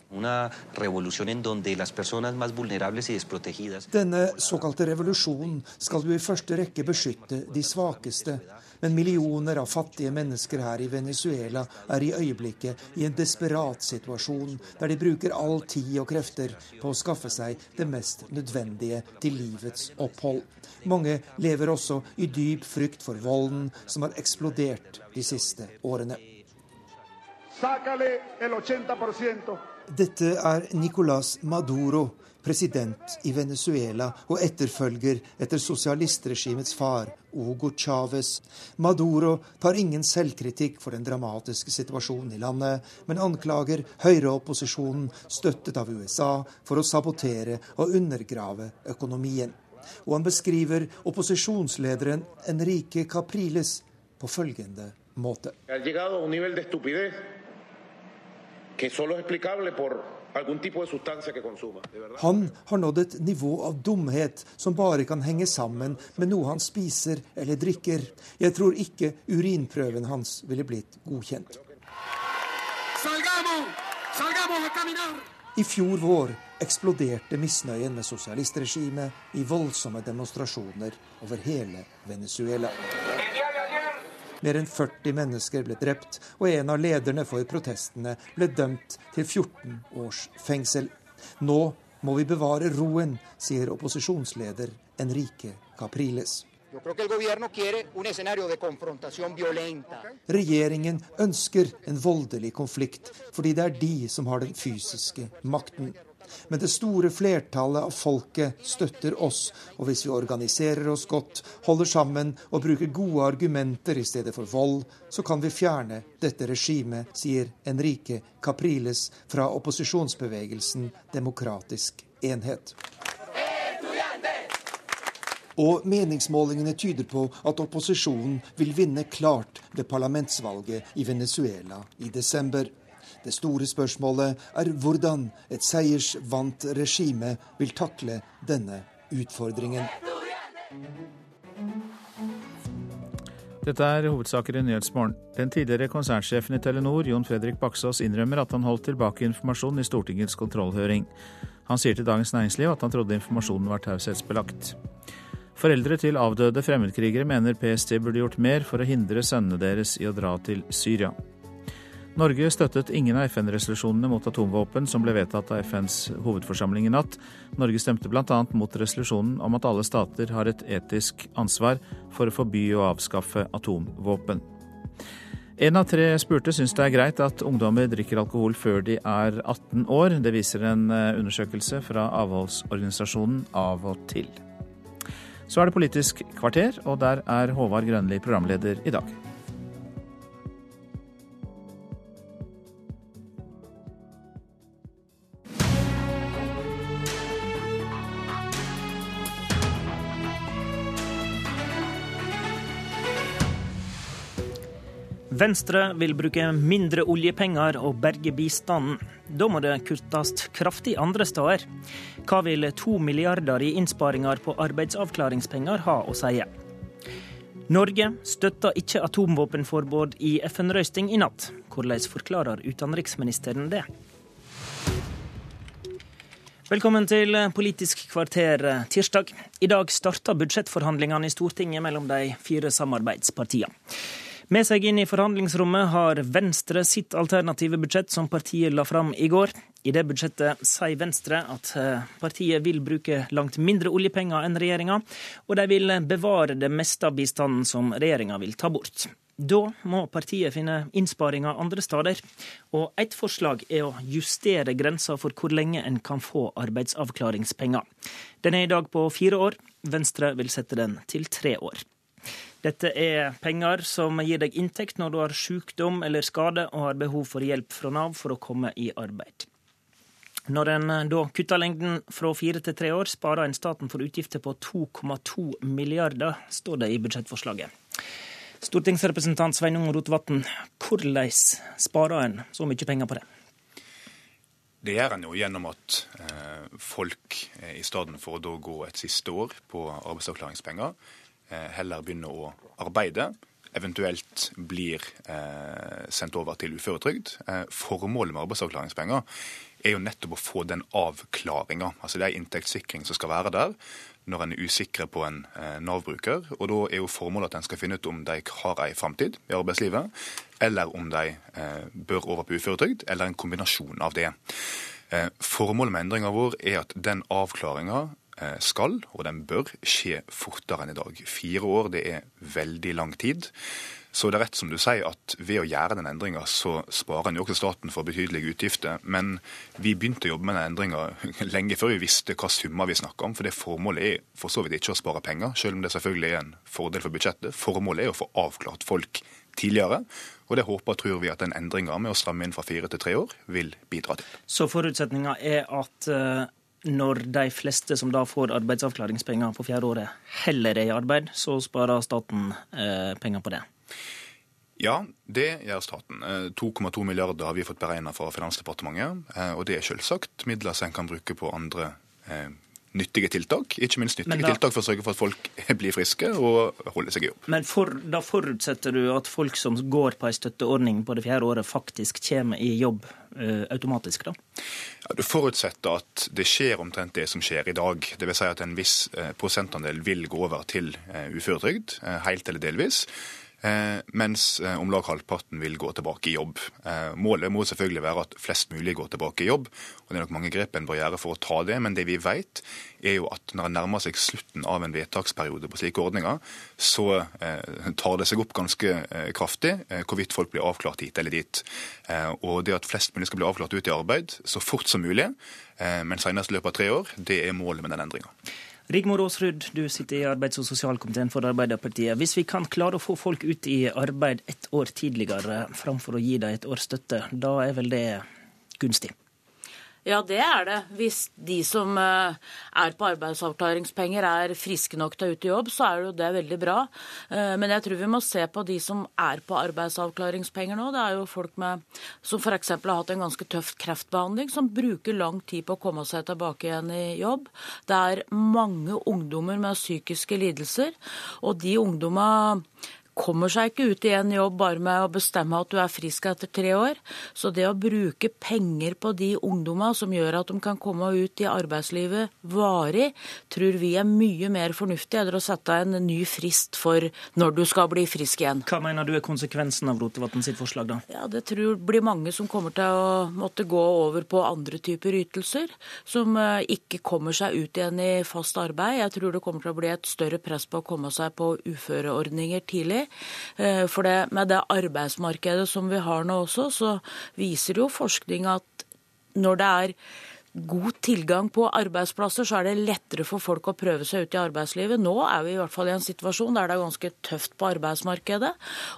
Denne såkalte revolusjonen skal jo i første rekke beskytte de svakeste, men millioner av fattige mennesker her i Venezuela er i øyeblikket i en desperat situasjon, der de bruker all tid og krefter på å skaffe seg det mest nødvendige til livets opphold. Mange lever også i dyp frykt for volden som har eksplodert de siste årene. Dette er Nicolas Maduro, president i Venezuela og etterfølger etter sosialistregimets far, Hugo Chávez. Maduro tar ingen selvkritikk for den dramatiske situasjonen i landet, men anklager høyreopposisjonen, støttet av USA, for å sabotere og undergrave økonomien. Og han beskriver opposisjonslederen Enrique Capriles på følgende måte. Han har nådd et nivå av dumhet som bare kan henge sammen med noe han spiser eller drikker. Jeg tror ikke urinprøven hans ville blitt godkjent. I fjor vår eksploderte misnøyen med sosialistregimet i voldsomme demonstrasjoner over hele Venezuela. Mer enn 40 mennesker ble drept, og en av lederne for protestene ble dømt til 14 års fengsel. Nå må vi bevare roen, sier opposisjonsleder Enrique Capriles. Regjeringen ønsker en voldelig konflikt, fordi det er de som har den fysiske makten. Men det store flertallet av folket støtter oss, og hvis vi organiserer oss godt, holder sammen og bruker gode argumenter i stedet for vold, så kan vi fjerne dette regimet, sier Enrique Capriles fra opposisjonsbevegelsen Demokratisk enhet. Og meningsmålingene tyder på at opposisjonen vil vinne klart ved parlamentsvalget i Venezuela i desember. Det store spørsmålet er hvordan et seiersvant regime vil takle denne utfordringen. Dette er hovedsaker i Nyhetsmorgen. Den tidligere konsernsjefen i Telenor, Jon Fredrik Baksås, innrømmer at han holdt tilbake informasjon i Stortingets kontrollhøring. Han sier til Dagens Næringsliv at han trodde informasjonen var taushetsbelagt. Foreldre til avdøde fremmedkrigere mener PST burde gjort mer for å hindre sønnene deres i å dra til Syria. Norge støttet ingen av FN-resolusjonene mot atomvåpen som ble vedtatt av FNs hovedforsamling i natt. Norge stemte bl.a. mot resolusjonen om at alle stater har et etisk ansvar for å forby og avskaffe atomvåpen. En av tre spurte syns det er greit at ungdommer drikker alkohol før de er 18 år. Det viser en eh, undersøkelse fra avholdsorganisasjonen Av og til. Så er det Politisk kvarter, og der er Håvard Grønli programleder i dag. Venstre vil bruke mindre oljepenger og berge bistanden. Da må det kuttes kraftig andre steder. Hva vil to milliarder i innsparinger på arbeidsavklaringspenger ha å si? Norge støtter ikke atomvåpenforbud i FN-røysting i natt. Hvordan forklarer utenriksministeren det? Velkommen til Politisk kvarter tirsdag. I dag starter budsjettforhandlingene i Stortinget mellom de fire samarbeidspartiene. Med seg inn i forhandlingsrommet har Venstre sitt alternative budsjett som partiet la fram i går. I det budsjettet sier Venstre at eh, partiet vil bruke langt mindre oljepenger enn regjeringa, og de vil bevare det meste av bistanden som regjeringa vil ta bort. Da må partiet finne innsparinger andre steder, og ett forslag er å justere grensa for hvor lenge en kan få arbeidsavklaringspenger. Den er i dag på fire år. Venstre vil sette den til tre år. Dette er penger som gir deg inntekt når du har sykdom eller skade og har behov for hjelp fra Nav for å komme i arbeid. Når en da kutter lengden fra fire til tre år, sparer en staten for utgifter på 2,2 milliarder, står det i budsjettforslaget. Stortingsrepresentant Sveinung Rotevatn, hvordan sparer en så mye penger på det? Det gjør en jo gjennom at eh, folk eh, i stedet for å gå et siste år på arbeidsavklaringspenger, Eh, heller begynner å arbeide, eventuelt blir eh, sendt over til uføretrygd. Eh, formålet med arbeidsavklaringspenger er jo nettopp å få den avklaringa. Altså det er inntektssikring som skal være der når en er usikker på en eh, Nav-bruker. Og da er jo formålet at en skal finne ut om de har ei framtid i arbeidslivet, eller om de eh, bør over på uføretrygd, eller en kombinasjon av det. Eh, formålet med endringa vår er at den avklaringa Eh, skal, og den bør, skje fortere enn i dag. Fire år det er veldig lang tid. Så det er rett som du sier at ved å gjøre den endringa, så sparer en jo også staten for betydelige utgifter. Men vi begynte å jobbe med den endringa lenge før vi visste hva summer vi snakka om. For det formålet er for så vidt ikke å spare penger, selv om det selvfølgelig er en fordel for budsjettet. Formålet er å få avklart folk tidligere. Og det håper og tror vi at den endringa med å stramme inn fra fire til tre år vil bidra til. Så forutsetninga er at uh når de fleste som da får arbeidsavklaringspenger på fjerde året, heller er i arbeid, så sparer staten eh, penger på det? Ja, det gjør staten. 2,2 milliarder har vi fått beregna fra Finansdepartementet. Og det er selvsagt midler som en kan bruke på andre nyttige tiltak. Ikke minst nyttige da, tiltak for å sørge for at folk blir friske og holder seg i jobb. Men for, da forutsetter du at folk som går på ei støtteordning på det fjerde året, faktisk kommer i jobb uh, automatisk, da? Ja, Du forutsetter at det skjer omtrent det som skjer i dag. Dvs. Si at en viss uh, prosentandel vil gå over til uh, uføretrygd, helt eller delvis. Eh, mens eh, om lag halvparten vil gå tilbake i jobb. Eh, målet må selvfølgelig være at flest mulig går tilbake i jobb. og Det er nok mange grep en bør gjøre for å ta det, men det vi vet er jo at når en nærmer seg slutten av en vedtaksperiode på slike ordninger, så tar det seg opp ganske kraftig hvorvidt folk blir avklart hit eller dit. Og det at flest mulig skal bli avklart ut i arbeid så fort som mulig, men senest i løpet av tre år, det er målet med den endringa. Rigmor Aasrud, du sitter i arbeids- og sosialkomiteen for Arbeiderpartiet. Hvis vi kan klare å få folk ut i arbeid ett år tidligere framfor å gi dem et års støtte, da er vel det gunstig? Ja, det er det. Hvis de som eh, er på arbeidsavklaringspenger er friske nok til å ut i jobb, så er jo det veldig bra. Eh, men jeg tror vi må se på de som er på arbeidsavklaringspenger nå. Det er jo folk med, som f.eks. har hatt en ganske tøff kreftbehandling, som bruker lang tid på å komme seg tilbake igjen i jobb. Det er mange ungdommer med psykiske lidelser, og de ungdommene kommer seg ikke ut i en jobb bare med å bestemme at du er frisk etter tre år. Så det å bruke penger på de ungdommene som gjør at de kan komme ut i arbeidslivet varig, tror vi er mye mer fornuftig enn å sette en ny frist for når du skal bli frisk igjen. Hva mener du er konsekvensen av Rotevatn sitt forslag, da? Ja, Det tror blir mange som kommer til å måtte gå over på andre typer ytelser, som eh, ikke kommer seg ut igjen i fast arbeid. Jeg tror det kommer til å bli et større press på å komme seg på uføreordninger tidlig. Eh, for det, med det arbeidsmarkedet som vi har nå også, så viser jo forskning at når det er god tilgang på arbeidsplasser, så er det lettere for folk å prøve seg ut i arbeidslivet. Nå er vi i hvert fall i en situasjon der det er ganske tøft på arbeidsmarkedet.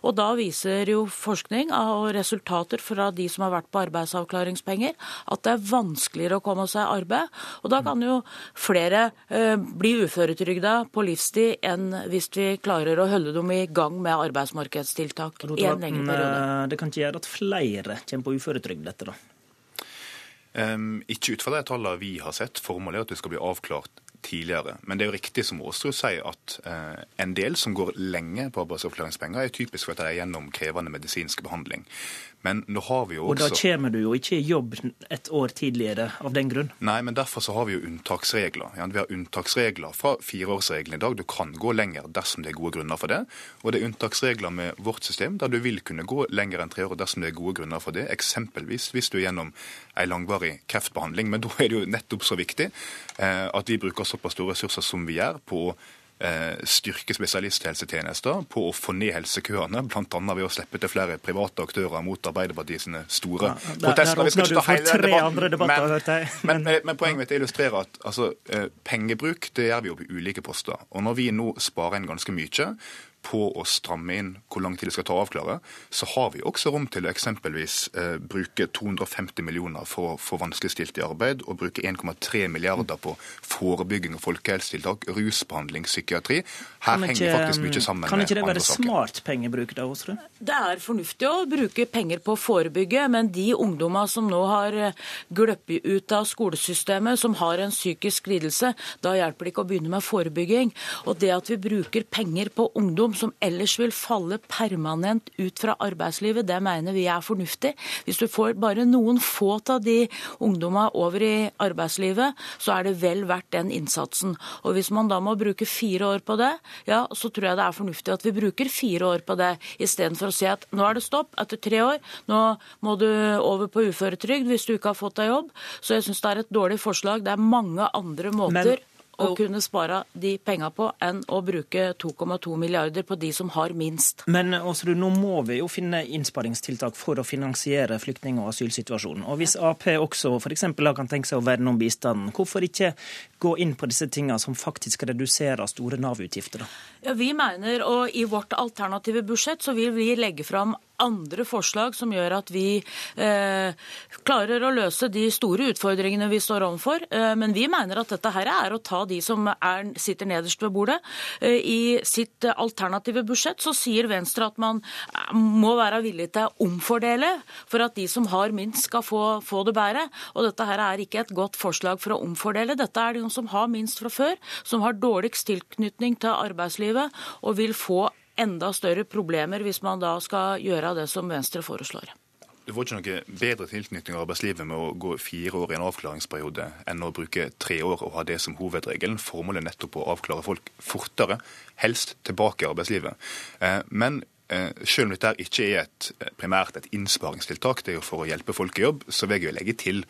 Og da viser jo forskning og resultater fra de som har vært på arbeidsavklaringspenger, at det er vanskeligere å komme seg i arbeid. Og da kan jo flere eh, bli uføretrygda på livstid enn hvis vi klarer å holde dem i gang med arbeidsmarkedstiltak i en lengre periode. Det kan ikke gjøre at flere kommer på uføretrygd etter da? Um, ikke ut fra de tallene vi har sett. Formålet er at det skal bli avklart tidligere. Men det er jo riktig som Aasrud sier, at uh, en del som går lenge på arbeidsavklaringspenger, er typisk for at de er gjennom krevende medisinsk behandling. Men nå har vi jo også... Og da kommer du jo ikke i jobb et år tidligere av den grunn? Nei, men derfor så har vi jo unntaksregler. Ja, vi har unntaksregler fra fireårsregelen i dag. Du kan gå lenger dersom det er gode grunner for det. Og det er unntaksregler med vårt system der du vil kunne gå lenger enn tre år dersom det er gode grunner for det. Eksempelvis hvis du er gjennom ei langvarig kreftbehandling. Men da er det jo nettopp så viktig eh, at vi bruker såpass store ressurser som vi gjør på å styrke spesialisthelsetjenester, på å få ned helsekøene, bl.a. ved å slippe til flere private aktører mot Arbeiderpartiet sine store ja, der, protester. Der skal ikke ta hele debatten. debatter, men, men, men, men, poenget mitt illustrerer at altså, eh, pengebruk det gjør vi jo på ulike poster. Og når vi nå sparer inn ganske mye, på å stramme inn hvor lang tid det skal ta å avklare, så har vi også rom til å eksempelvis eh, bruke 250 millioner for å få vanskeligstilte i arbeid, og bruke 1,3 milliarder på forebygging og folkehelsetiltak, rusbehandling, psykiatri. Her ikke, henger faktisk mye sammen med andre saker. Kan ikke det være smart pengebruk da, Aasrud? Det er fornuftig å bruke penger på å forebygge, men de ungdommer som nå har eh, gløppet ut av skolesystemet, som har en psykisk lidelse, da hjelper det ikke å begynne med forebygging. Og det at vi bruker penger på ungdom som ellers vil falle permanent ut fra arbeidslivet, det mener vi er fornuftig. Hvis du får bare noen få av de ungdommene over i arbeidslivet, så er det vel verdt den innsatsen. Og hvis man da må bruke fire år på det, ja, så tror jeg det er fornuftig at vi bruker fire år på det, istedenfor å si at nå er det stopp etter tre år, nå må du over på uføretrygd hvis du ikke har fått deg jobb. Så jeg syns det er et dårlig forslag. Det er mange andre måter. Men å kunne spare de penga på enn å bruke 2,2 milliarder på de som har minst. Men Åsrud, nå må vi jo finne innsparingstiltak for å finansiere flyktning- og asylsituasjonen. Og hvis Ap også f.eks. kan tenke seg å verne om bistanden, hvorfor ikke gå inn på disse tingene som faktisk reduserer store Nav-utgifter? Ja, vi mener, og I vårt alternative budsjett så vil vi legge fram andre forslag som gjør at vi eh, klarer å løse de store utfordringene vi står overfor. Eh, men vi mener at dette her er å ta de som er, sitter nederst ved bordet. Eh, I sitt alternative budsjett så sier Venstre at man eh, må være villig til å omfordele for at de som har minst skal få, få det bedre. Og dette her er ikke et godt forslag for å omfordele. Dette er de som har minst fra før, som har dårligst tilknytning til arbeidslivet og vil få enda større problemer hvis man da skal gjøre det som Venstre foreslår. Du får ikke noe bedre tilknytning av arbeidslivet med å gå fire år i en avklaringsperiode enn å bruke tre år og ha det som hovedregelen. Formålet er nettopp å avklare folk fortere, helst tilbake i arbeidslivet. Eh, men eh, selv om dette ikke er et, primært et innsparingstiltak, det er jo for å hjelpe folk i jobb, så vil jeg jo legge til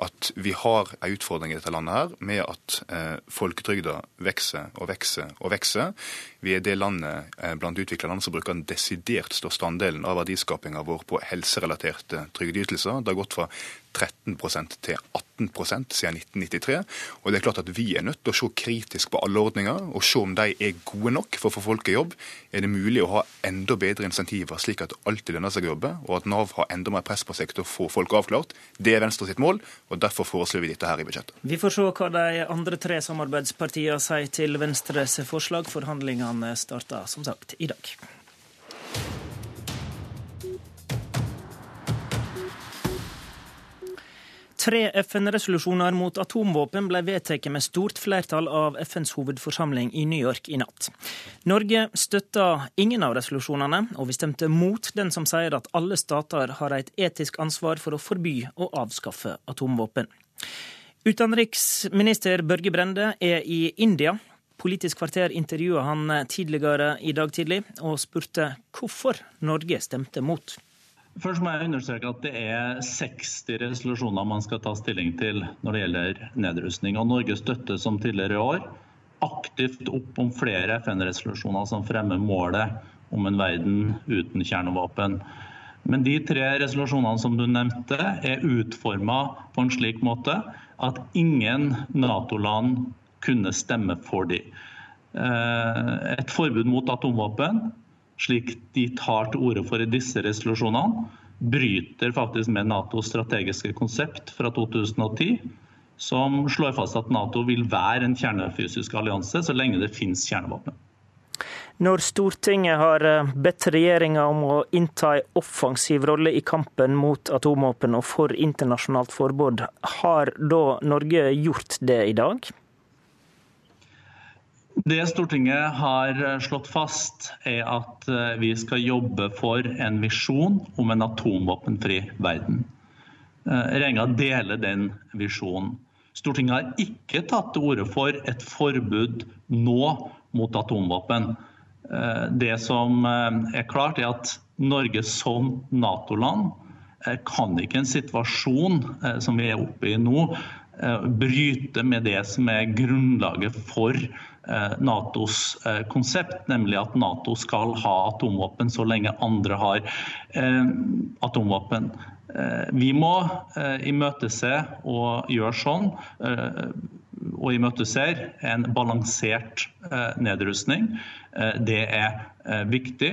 at vi har en utfordring i dette landet her med at eh, folketrygda vokser og vokser og vokser. Vi er det landet eh, blant utvikla land som bruker den desidert største andelen av verdiskapinga vår på helserelaterte trygdeytelser. Det har gått fra 13% til 18% siden 1993. Og det er klart at Vi er nødt til å se kritisk på alle ordninger og se om de er gode nok for å få folk i jobb. Er det mulig å ha enda bedre insentiver, slik at alltid lønner seg å jobbe, og at Nav har enda mer press på seg til å få folk avklart? Det er Venstre sitt mål, og Derfor foreslår vi dette her i budsjettet. Vi får se hva de andre tre samarbeidspartiene sier til Venstres forslag. Forhandlingene starter som sagt i dag. Tre FN-resolusjoner mot atomvåpen ble vedtatt med stort flertall av FNs hovedforsamling i New York i natt. Norge støtta ingen av resolusjonene, og vi stemte mot den som sier at alle stater har et etisk ansvar for å forby og avskaffe atomvåpen. Utenriksminister Børge Brende er i India. Politisk kvarter intervjua han tidligere i dag tidlig, og spurte hvorfor Norge stemte mot. Først må jeg understreke at det er 60 resolusjoner man skal ta stilling til når det gjelder nedrustning. Og Norge støtter som tidligere i år aktivt opp om flere FN-resolusjoner som fremmer målet om en verden uten kjernevåpen. Men de tre resolusjonene som du nevnte, er utforma på en slik måte at ingen Nato-land kunne stemme for dem. Eh, et forbud mot atomvåpen slik de tar til orde for i disse resolusjonene, bryter faktisk med Natos strategiske konsept fra 2010, som slår fast at Nato vil være en kjernefysisk allianse så lenge det finnes kjernevåpen. Når Stortinget har eh, bedt regjeringa om å innta en offensiv rolle i kampen mot atomvåpen og for internasjonalt forbud, har da Norge gjort det i dag? Det Stortinget har eh, slått fast, er at eh, vi skal jobbe for en visjon om en atomvåpenfri verden. Eh, regjeringa deler den visjonen. Stortinget har ikke tatt til orde for et forbud nå mot atomvåpen. Det som er klart, er at Norge som Nato-land kan ikke en situasjon som vi er oppe i nå, bryte med det som er grunnlaget for Natos eh, konsept, nemlig at Nato skal ha atomvåpen så lenge andre har eh, atomvåpen. Vi må imøtese og gjøre sånn, og imøteser en balansert nedrustning. Det er viktig.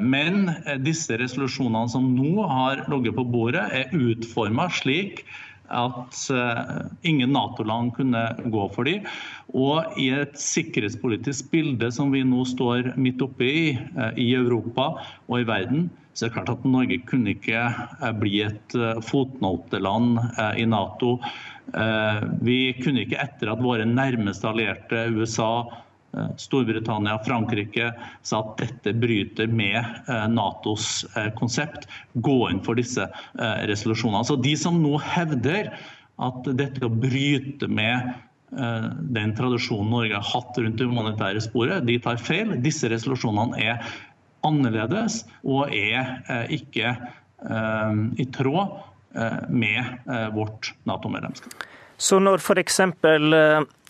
Men disse resolusjonene som nå har ligget på bordet, er utforma slik at uh, ingen Nato-land kunne gå for dem. Og i et sikkerhetspolitisk bilde som vi nå står midt oppe i, uh, i Europa og i verden, så er det klart at Norge kunne ikke uh, bli et fotnoteland i Nato. Vi kunne ikke etter at våre nærmeste allierte, USA, Eh, Storbritannia og Frankrike sa at dette bryter med eh, Natos eh, konsept. Gå inn for disse resolusjonene. Så De som nå hevder at dette å bryte med den tradisjonen Norge har hatt rundt det humanitære sporet, de tar feil. Disse resolusjonene er annerledes og er ikke i tråd med vårt Nato-medlemskap. Så når f.eks.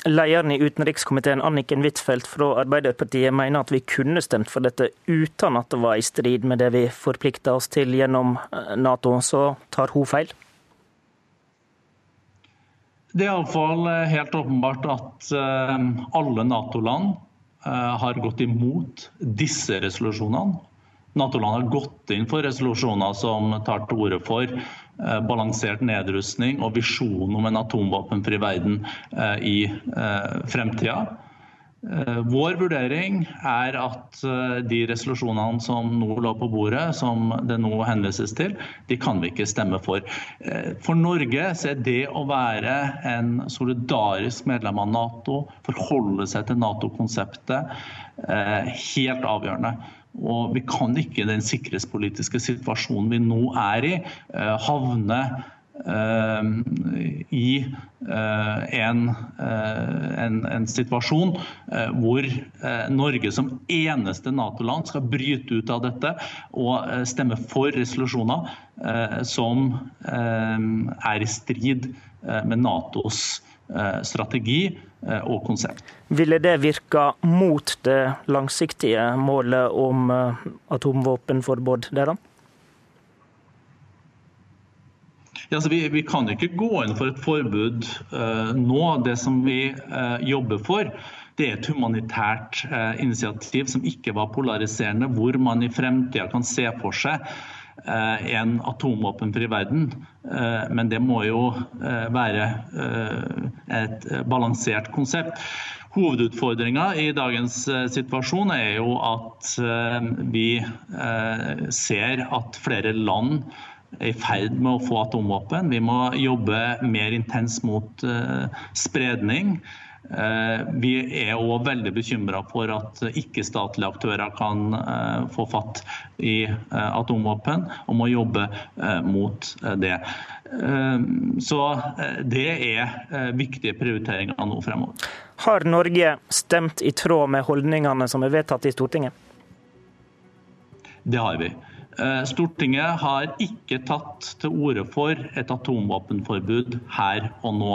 Lederen i utenrikskomiteen, Anniken Huitfeldt fra Arbeiderpartiet, mener at vi kunne stemt for dette uten at det var i strid med det vi forplikta oss til gjennom eh, Nato. Så tar hun feil? Det er iallfall eh, helt åpenbart at eh, alle Nato-land har gått imot disse resolusjonene. Nato-land har gått inn for resolusjoner som tar til orde for balansert nedrustning og visjonen om en atomvåpenfri verden eh, i fremtida. Vår vurdering er at de resolusjonene som nå lå på bordet, som det nå henvises til, de kan vi ikke stemme for. For Norge er det å være en solidarisk medlem av Nato, forholde seg til Nato-konseptet, helt avgjørende. Og vi kan ikke i den sikkerhetspolitiske situasjonen vi nå er i, eh, havne eh, i eh, en, en, en, situasjon hvor Norge som eneste Nato-land skal bryte ut av dette og stemme for resolusjoner som er i strid med Natos strategi og konsept. Ville det virke mot det langsiktige målet om eh, atomvåpenforbud der, da? Ja, altså vi, vi, kan ikke gå inn for et forbud uh, nå. Det som vi uh, jobber for, det er et humanitært uh, initiativ som ikke var polariserende, hvor man i fremtida kan se for seg Eh, en atomvåpenfri verden. Eh, men det må jo eh, være et balansert konsept. Hovedutfordringa i dagens situasjon er jo at vi ser at flere land er i ferd med å få atomvåpen. Vi må jobbe mer intenst mot spredning. Eh, vi er òg veldig bekymra for at ikke-statlige aktører kan eh, få fatt i eh, atomvåpen, og må jobbe mot det. Så det er viktige prioriteringer nå fremover. Har Norge stemt i tråd med holdningene som er vedtatt i Stortinget? Det har vi. Stortinget har ikke tatt til orde for et atomvåpenforbud her og nå.